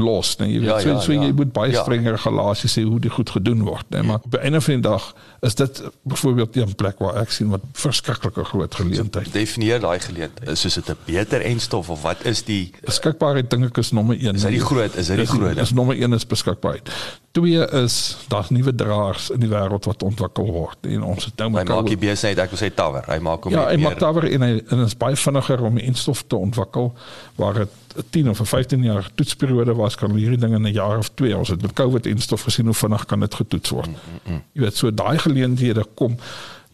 los, nee, jy weet, ja, so, ja, so ja. jy moet baie ja. strenger regulasies hê hoe dit goed gedoen word, nee, maar op 'n einde van die dag is dit byvoorbeeld 'n plek waar ek sien wat verskriklike groot geleentheid. So, definieer daai geleentheid. Is soos dit 'n beter enstof of wat is die beskikbaarheid dink ek is nommer 1. Is dit die groot, is dit die groot? Is nommer 1 is beskikbaarheid. Twee is daar's nuwe draers in die wêreld wat ontwikkel word en ons het nou met Hy maak die besigheid, ek wil sê Tower. Hy maak hom Ja, hy maak Tower en hy en is baie vinniger om enstof te ontwikkel waar dit 10 of 15 jaar toetsperiode was kan hierdie ding in 'n jaar of 2 ons het met COVID en stof gesien hoe vinnig kan dit getoets word. Mm, mm, mm. Jy weet so daai geleenthede kom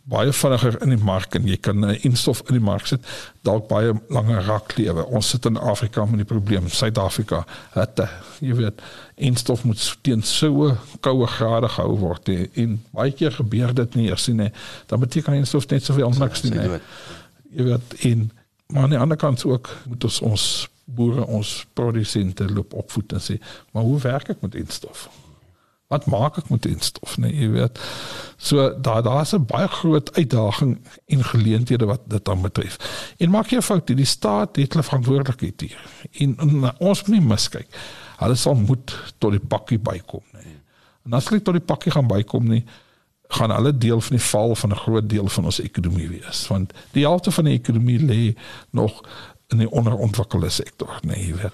baie vinniger in die mark en jy kan 'n instof in die mark sit dalk baie langer rak lewe. Ons sit in Afrika met die probleem Suid-Afrika het jy weet instof moet teen so koue grade gehou word en, en baie keer gebeur dit nie eers nie. Dan beteken instof net soveel niks nie. Jy weet in maar aan die ander kant ook moet ons ons boere ons produsente loop opvoed en sê, maar hoe werk ek met instof? Wat maak ek met instof, nee, jy weet. So daar daar's 'n baie groot uitdaging en geleenthede wat dit dan betref. En maak jy fout, die staat het hulle verantwoordelikheid hier. En, en ons moet nie miskyk. Hulle sal moet tot die pakkie bykom, nee. En as hulle tot die pakkie gaan bykom nie, gaan hulle deel van die val van 'n groot deel van ons ekonomie wees want die helfte van die ekonomie lê nog in die onderontwikkelde sektor, nee, jy weet.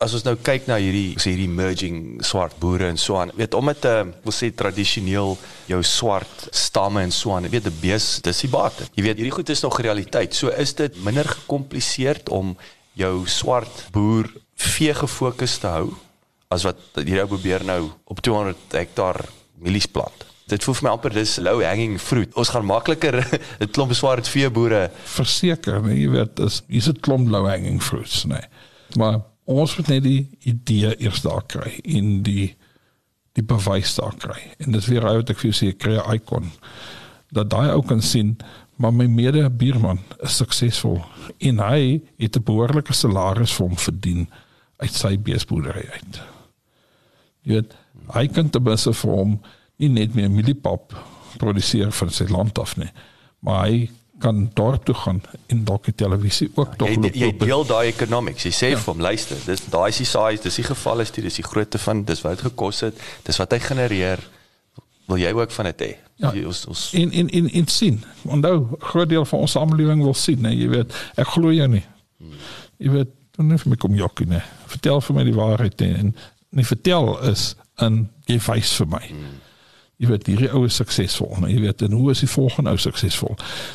As ons nou kyk na hierdie hierdie merging swart boere en so aan, weet omdat uh, wil sê tradisioneel jou swart stamme en so aan, weet 'n bees, dis die bate. Jy weet hierdie goed is nog realiteit. So is dit minder gekompliseerd om jou swart boer vee gefokus te hou as wat hierdie ou probeer nou op 200 hektaar mielies plant dit voel vir my amper dis low hanging fruit. Ons gaan makliker <laughs> 'n klomp swart veeboere verseker, nee, jy weet, is 'n klomp low hanging fruits, nee. Maar ons moet net die idee eers daar kry in die die bewys daar kry. En dis weer uit ek vir sê kry 'n icon. dat daai ou kan sien maar my mede buurman is suksesvol en hy het 'n behoorlike salaris vir hom verdien uit sy beesboerdery uit. Jy weet, hy kan te besse vir hom nie net meer mieliepap produseer van sy land af nie, maar hy kan dorp toe gaan en dalk die televisie ook tog loop. Jy, jy deel daai economics. Jy sê ja. vir hom, luister, dis daai is die size, dis die geval is dit, dis die grootte van dis wat dit gekos het, dis wat hy genereer. Wil jy ook van dit hê? Ja, ons ons in in in in sien. Onthou, groot deel van ons samelewing wil sien, nee, jy weet, ek glo jou nie. Jy weet, dan net vir my kom jokkie, nee. Vertel vir my die waarheid en nie vertel is in jy wys vir my. Hmm. Jy weet hierdie ou is suksesvol, nee, jy weet en hoe is die volgende ou suksesvol?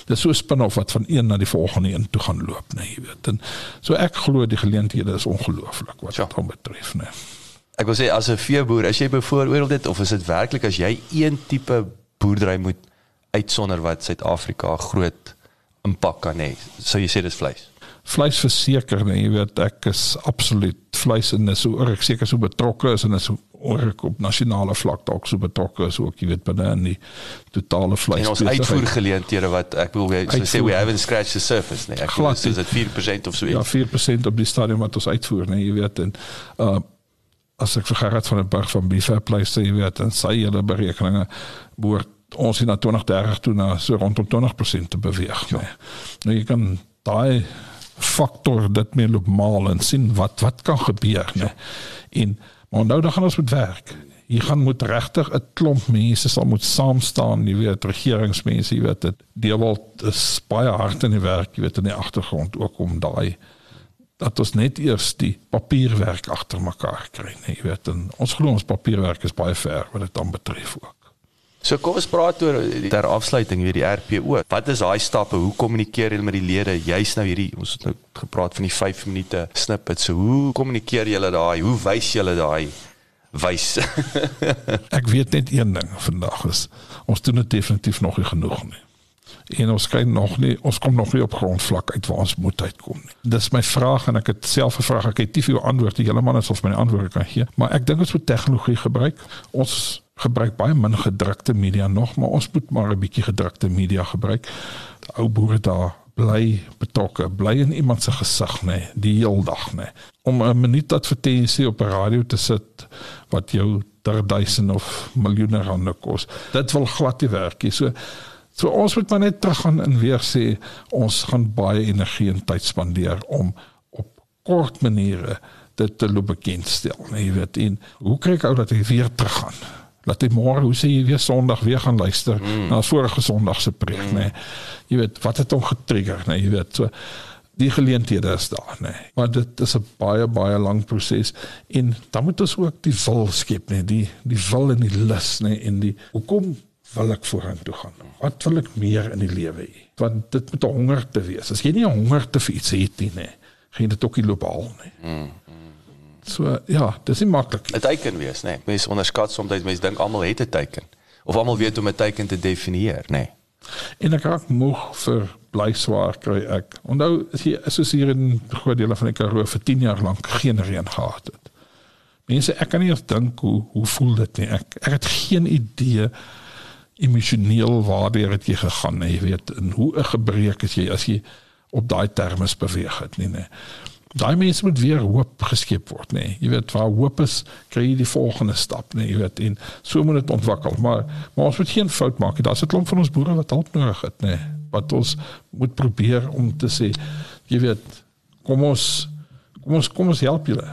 Dis so spin-off wat van een na die volgende een toe gaan loop, nee, jy weet. En so ek glo die geleenthede is ongelooflik wat dit ja. betref, nee. Ek wil sê as 'n veeboer, as jy bevooroordeel dit of is dit werklik as jy een tipe boerdery moet uitsonder wat Suid-Afrika groot impak kan hê, sou jy sê dis vleis? Vleis verseker nee jy weet ek is absoluut vleis en is so ek seker so betrokke is en is so ook op nasionale vlak dalk so betrokke is ook jy weet binne in die totale vleis en ons uitvoer geleenthede wat ek wil so sê we haven't scratched the surface nee. Ek glo dis dit 4% of so iets? Ja 4% op die stadium wat ons uitvoer nee jy weet en uh as ek vir Gerard van der Berg van Bifab pleise jy weet en sy hele berekeninge behoort ons in na 2030 toe na so rondom 20% te beweeg ja. nee. Nou jy kan daai faktor dit meer loop maal en sien wat wat kan gebeur nê. En maar nou dan gaan ons moet werk. Hier gaan moet regtig 'n klomp mense sal moet saam staan, jy weet regeringsmense, jy weet dit. Die wil is baie hard in die werk, jy weet in die agtergrond ook om daai dat ons net eers die papierwerk agter mekaar kry, nee, jy weet. En ons glo ons papierwerk is baie ver wat dit dan betref ook. So kom ons praat oor ter afsluiting weer die RPO. Wat is daai stappe? Hoe kommunikeer julle met die lede? Jy's nou hierdie ons het nou gepraat van die 5 minute snippets. So hoe kommunikeer julle daai? Hoe wys julle daai wys? <laughs> Ek weet net een ding vandag is ons doen dit definitief nog nie genoeg nie. En ons kry nog nie ons kom nog nie op grondvlak uit waar ons moet uitkom nie. Dis my vraag en ek het self gevra ek het nie vir jou antwoord die hele man is of my antwoord kan gee, maar ek dink ons moet tegnologie gebruik. Ons gebruik baie min gedrukte media nog, maar ons moet maar 'n bietjie gedrukte media gebruik. Ou boere daar bly betrokke, bly in iemand se gesig nê, nee, die hele dag nê. Nee. Om 'n minuut advertensie op 'n radio te sit wat jou duisende of miljoene rande kos. Dit wil glad nie werk nie. So so ons moet maar net terug gaan en weer sê ons gaan baie energie en tyd spandeer om op kort maniere dit te loop bekendstel. Nee, jy weet, en hoe kry ek ou dat hy weer terug gaan? Laat hy môre hoe sê jy weer Sondag weer gaan luister mm. na vorige Sondag se preek mm. nê. Nee. Jy weet wat het hom getrigger nê, nee. jy weet so die geleenthede is daar nê. Nee. Maar dit is 'n baie baie lang proses en dan moet ons ook die wil skep nê, nee. die die wil en die lus nê nee. en die hoekom wil ek vorentoe gaan? Wat wil ek meer in die lewe hê? Want dit moet 'n honger te wees. As jy nie 'n honger te vir iets het nie nê, gaan dit ook nie loop haal nie. Mm. So ja, dis nie maklik nie. 'n Teiken wees, nê. Nee. Mense onderskat soms mense dink almal het 'n teiken of almal weet hoe om 'n teiken te definieer, nê. Nee. En ek raak moeg vir bly swaar kry ek. Onthou as jy soos hier in groot dele van die Karoo vir 10 jaar lank geen reën gehad het. Mense, ek kan nie eens dink hoe hoe voel dit nie. Ek ek het geen idee emosioneel waar dit jy gegaan het, jy weet, en hoe 'n gebreek is jy as jy op daai terme beweeg het nie, nee daai mense moet weer hoop geskep word nê. Nee. Jy weet waar hoop is, kry jy die volgende stap nê. Nee. Jy weet en so moet dit ontwikkel. Maar maar ons moet geen fout maak nie. Daar's 'n klomp van ons boere wat hulp nodig het nê. Nee. Wat ons moet probeer om te sê jy weet kom ons kom ons kom ons help julle.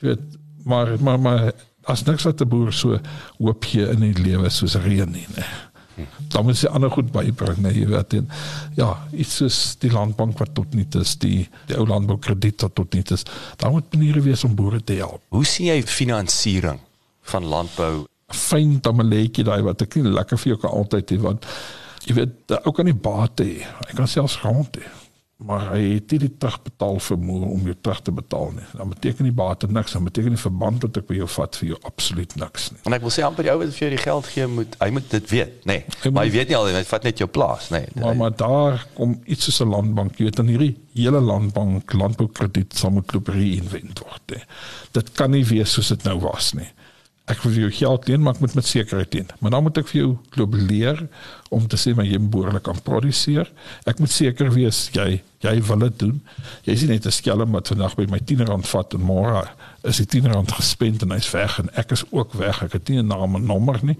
Jy weet maar maar maar as niks wat 'n boer so hoop gee in die lewe soos reën nie nê. Nee dan moet jy ander goed bybring, nee, jy weet en ja, iets soos die landbank wat tot nie is, die die ou landboukrediet wat tot nie is. Daar moet maniere wees om boere te help. Hoe sien jy finansiering van landbou? Fyn tamaletjie daai wat ek nie lekker vir jou kan altyd hê want jy weet ou kan nie bate hê. Hy kan selfs grond hê maar hy het nie die terugbetaal vermoë om jou terug te betaal nie. Dan beteken die bate niks, dan beteken die verband wat ek by jou vat vir jou absoluut niks nie. En ek wil sê amper die ou wat vir jou die geld gee moet hy moet dit weet, nê. Nee. Hy maar hy weet nie al hy vat net jou plaas, nê. Nee. Maar maar daar kom iets soos 'n landbank, jy weet dan hierdie hele landbank landboukrediet loop reinvent word. Nee. Dit kan nie wees soos dit nou was nie. Ek wil vir jou geld leen, maar ek moet met sekerheid leen. Maar dan moet ek vir jou loop leer om te sê maar jy behoorlik kan produseer. Ek moet seker wees jy jy wil dit doen. Jy is net 'n skelm wat vandag by my 10 rand vat en môre is die 10 rand gespend en hy's weg en ek is ook weg. Ek het nie 'n naam en nommer nie.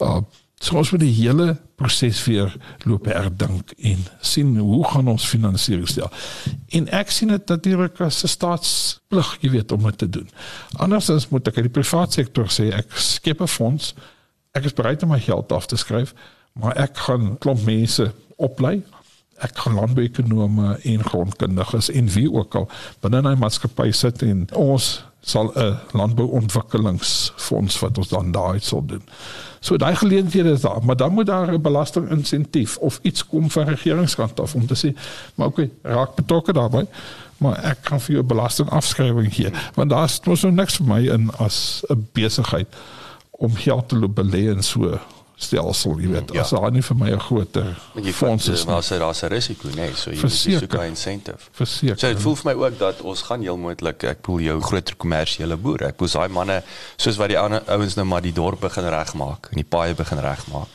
Uh So ons moet die hele proses weer loop herdink en sien hoe gaan ons finansiering stel. En ek sien dit natuurlik as 'n staatsplig, jy weet, om dit te doen. Andersins moet ek uit die private sektor sê ek skep 'n fonds. Ek is bereid om my geld af te skryf, maar ek gaan klomp mense oplei. Ek gaan landbouekonome en grondkundiges en wie ook al binne 'n maatskappy sit en ons sal 'n landbouontwikkelingsfonds wat ons dan daai sal doen. So daai geleenthede is daar, maar dan moet daar 'n belastinginsentief of iets kom van regeringskant af om te sê, maar okay, raak betrokke daarbey, maar ek kan vir jou belastingafskrywing gee, want daar's mos nou niks vir my in as 'n besigheid om geld te belê in so stelsel, jy weet, ja. as daar nie vir my 'n groter fonds is. Maar as daar's 'n risiko, nee, so jy soek 'n incentive. Verseker. So dit voel vir my ook dat ons gaan heel moontlik, ek bedoel jou groter kommersiële boere. Ek bedoel daai manne soos wat die ander ouens nou maar die dorp begin regmaak en die paaie begin regmaak.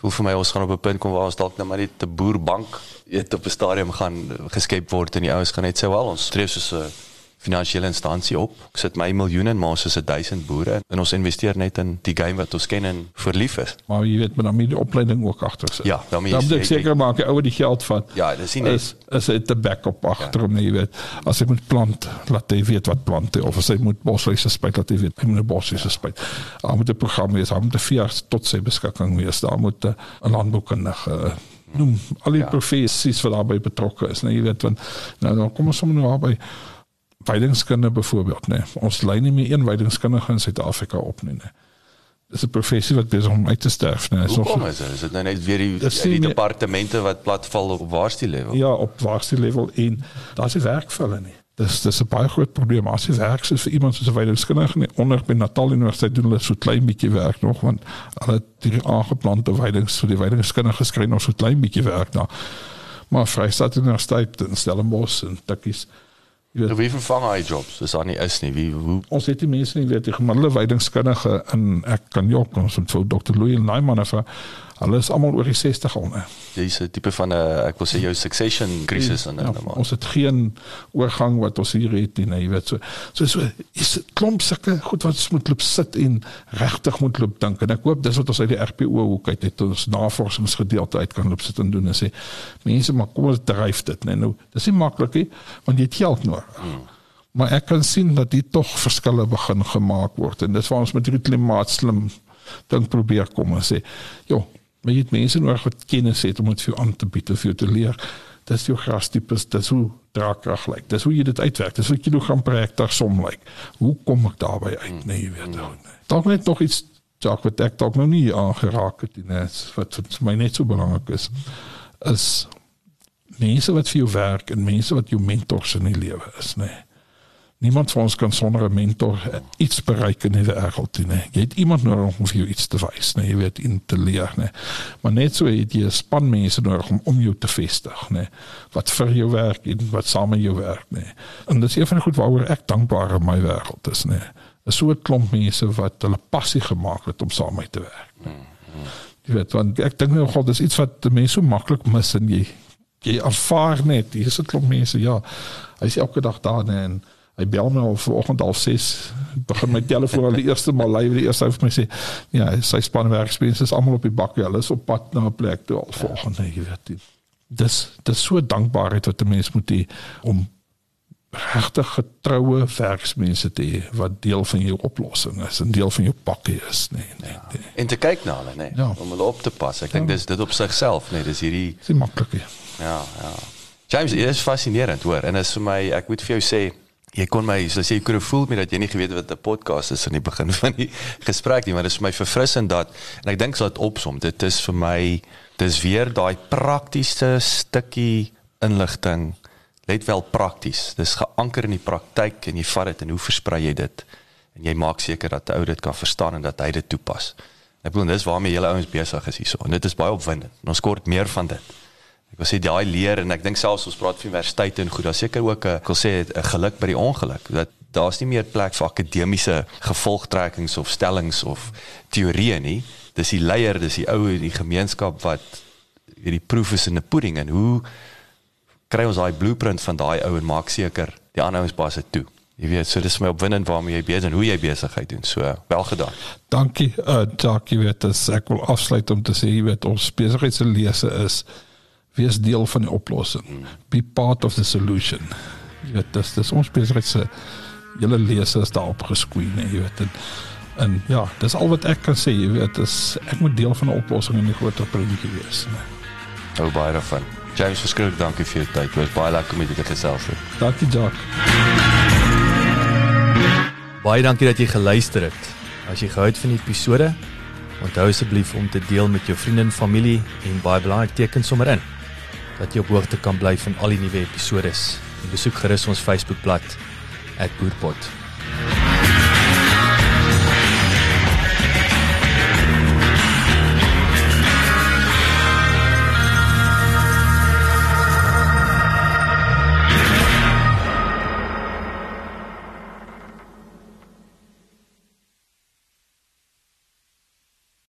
Voel vir my ons gaan op 'n punt kom waar ons dalk net maar net 'n boerbank eet op 'n stadium gaan geskep word en die ouens gaan net sê wel ons streef soos 'n finansiële instansie op. Ek sit my miljoene maar is 'n 1000 boere en ons investeer net in die game wat ons ken en verlief is. Maar jy weet, maar dan moet die opleiding ook agter sit. Ja, dan moet jy, jy seker maak jy ouer die geld vat. Ja, dis nie net is dit 'n backup agter om ja. jy weet, as jy moet plant, laat jy weet wat plante of as jy moet bosluise spuit, laat jy weet jy moet bosluise ja. spuit. Daar moet 'n program wees, daar moet 'n veearts tot sy beskikking wees, daar moet 'n landboukundige noem al die ja. professies wat daarbey betrokke is, nee, jy weet want nou dan kom ons sommer nou daarby weidingskunde byvoorbeeld, nee. Ons lei nie meer een weidingskundige in Suid-Afrika op nie, nee. Dis 'n professie wat besig om uit te sterf, nee. Hoe kom dit? Is dit nou net weer die die, die departemente wat platval op waarste level? Ja, op waarste level en daar's nie werk vir hulle nie. Dis dis 'n baie groot probleem. As jy werk soos vir iemand soos 'n weidingskundige nie onder by Natal Universiteit doen hulle so klein bietjie werk nog want hulle die aangeplante weidings vir die weidingskundige geskryf nog so klein bietjie werk daar. Maar Vryheid Universiteit in Stellenbosch en Tikkies weet, wie vervang hy jobs? Dis aan nie is nie. Wie hoe ons het die mense nie weet die gemiddelde weidingskundige in ek kan jou kom so vir Dr. Louis Naiman af. Hulle is almal oor die 60 al, né? Dis 'n tipe van 'n ek wil sê jou succession krisis in ja, maar ons het geen oorgang wat ons hier het nie, jy weet so. So so is klomp sulke goed wat ons moet loop sit en regtig moet loop dink en ek hoop dis wat ons uit die RPO hoek uit het ons navorsingsgedeelte uit kan loop sit en doen en sê mense maar kom ons dryf dit, né? Nou, dis nie maklik nie, want jy het geld nodig. Hmm. Maar ek kan sien dat dit tog verskille begin gemaak word en dis waar ons met hierdie klimaatslim ding probeer kom en sê, "Jo, Maar jy het mense nodig wat kennis het om dit vir jou aan te bied of vir jou te leer. Dis jou grastipes, dis hoe draagkrag lyk. Dis hoe jy dit uitwerk. Dis hoe kilogram per hektaar som lyk. Hoe kom ek daarby uit? Nee, jy weet nou nie. Dalk net nog iets dalk wat ek dalk nog nie aangeraak het nie, wat vir my net so belangrik is. Is mense wat vir jou werk en mense wat jou mentors in die lewe is, nee niemand van ons kan sonder 'n mentor iets bereik in die wêreld nie. Jy het iemand nodig om vir jou iets te wys, nee, jy weet in te leer, nee. Maar net so het jy 'n span mense nodig om om jou te vestig, nee. Wat vir jou werk en wat saam met jou werk, nee. En dis een van die goed waaroor ek dankbaar in my wêreld is, nee. 'n So 'n klomp mense wat hulle passie gemaak het om saam met te werk. Jy weet, want ek dink nou God, dis iets wat mense so maklik mis en jy jy ervaar net, hier is 'n klomp mense, ja. Hy is elke dag daar nee, en Hy bel my al vanoggend al 6. Begin my telefoon al die eerste mal live die eerste vir my sê, ja, sy spanwerksmense is almal op die bak, hulle is op pad na 'n plek toe al volgende, jy weet. Dis dis so dankbaarheid wat 'n mens moet hê om regtig getroue werksmense te hê wat deel van jou oplossing is, 'n deel van jou pakkie is, nee, nee, ja. nee. En te kyk na hulle, nee, ja. om hulle op te pas. Ek ja. dink dis dit op sigself, nee, dis hierdie Dis maklik. Ja, ja. James, dit is fascinerend, hoor. En is vir my, ek moet vir jou sê, jy kon my so sê jy kon voel met dat jy nie geweet wat 'n podcast is aan die begin <laughs> van die gesprek nie maar dit is vir my verfrissend dat en ek dink so dat opsom dit is vir my dis weer daai praktiese stukkie inligting let wel prakties dis geanker in die praktyk en jy vat dit en hoe versprei jy dit? En jy maak seker dat 'n ou dit kan verstaan en dat hy dit toepas. Ek bedoel dis waarmee julle ouens besig is hierso en dit is baie opwindend ons kort meer van dit Ek wil sê daai leer en ek dink selfs ons praat van universiteite en goed, daar seker ook 'n ek wil sê 'n geluk by die ongeluk dat daar's nie meer plek vir akademiese gevolgtrekkings of stellings of teorieë nie. Dis die leier, dis die ou in die gemeenskap wat hierdie proef is in 'n pudding en hoe kry ons daai blueprint van daai ou en maak seker die ander ouens pas dit toe. Jy weet, so dis my opwindend waarmee jy besig en hoe jy besigheid doen. So, wel gedaan. Dankie. Uh Jacques, jy weet, as ek wil afsluit om te sê, jy weet, ons besigheid se lese is wees deel van die oplossing. Be part of the solution. Jy weet, dis dis ons besigheid se julle lese is daarop geskwee, nee, jy weet. En, en ja, dis al wat ek kan sê, jy weet, is ek moet deel van 'n oplossing in die groter prentjie wees. Nee. Hou baie daarvan. James, verskriklik dankie vir jou tyd. Dit was baie lekker om met jou te gesels. Dankie, Jacques. Baie dankie dat jy geluister het. As jy gehou het van die episode, onthou asseblief om te deel met jou vriende en familie en baie belangrik teken sommer in dat jy op hoogte kan bly van al die nuwe episode. Besoek gerus ons Facebookblad @boerpot.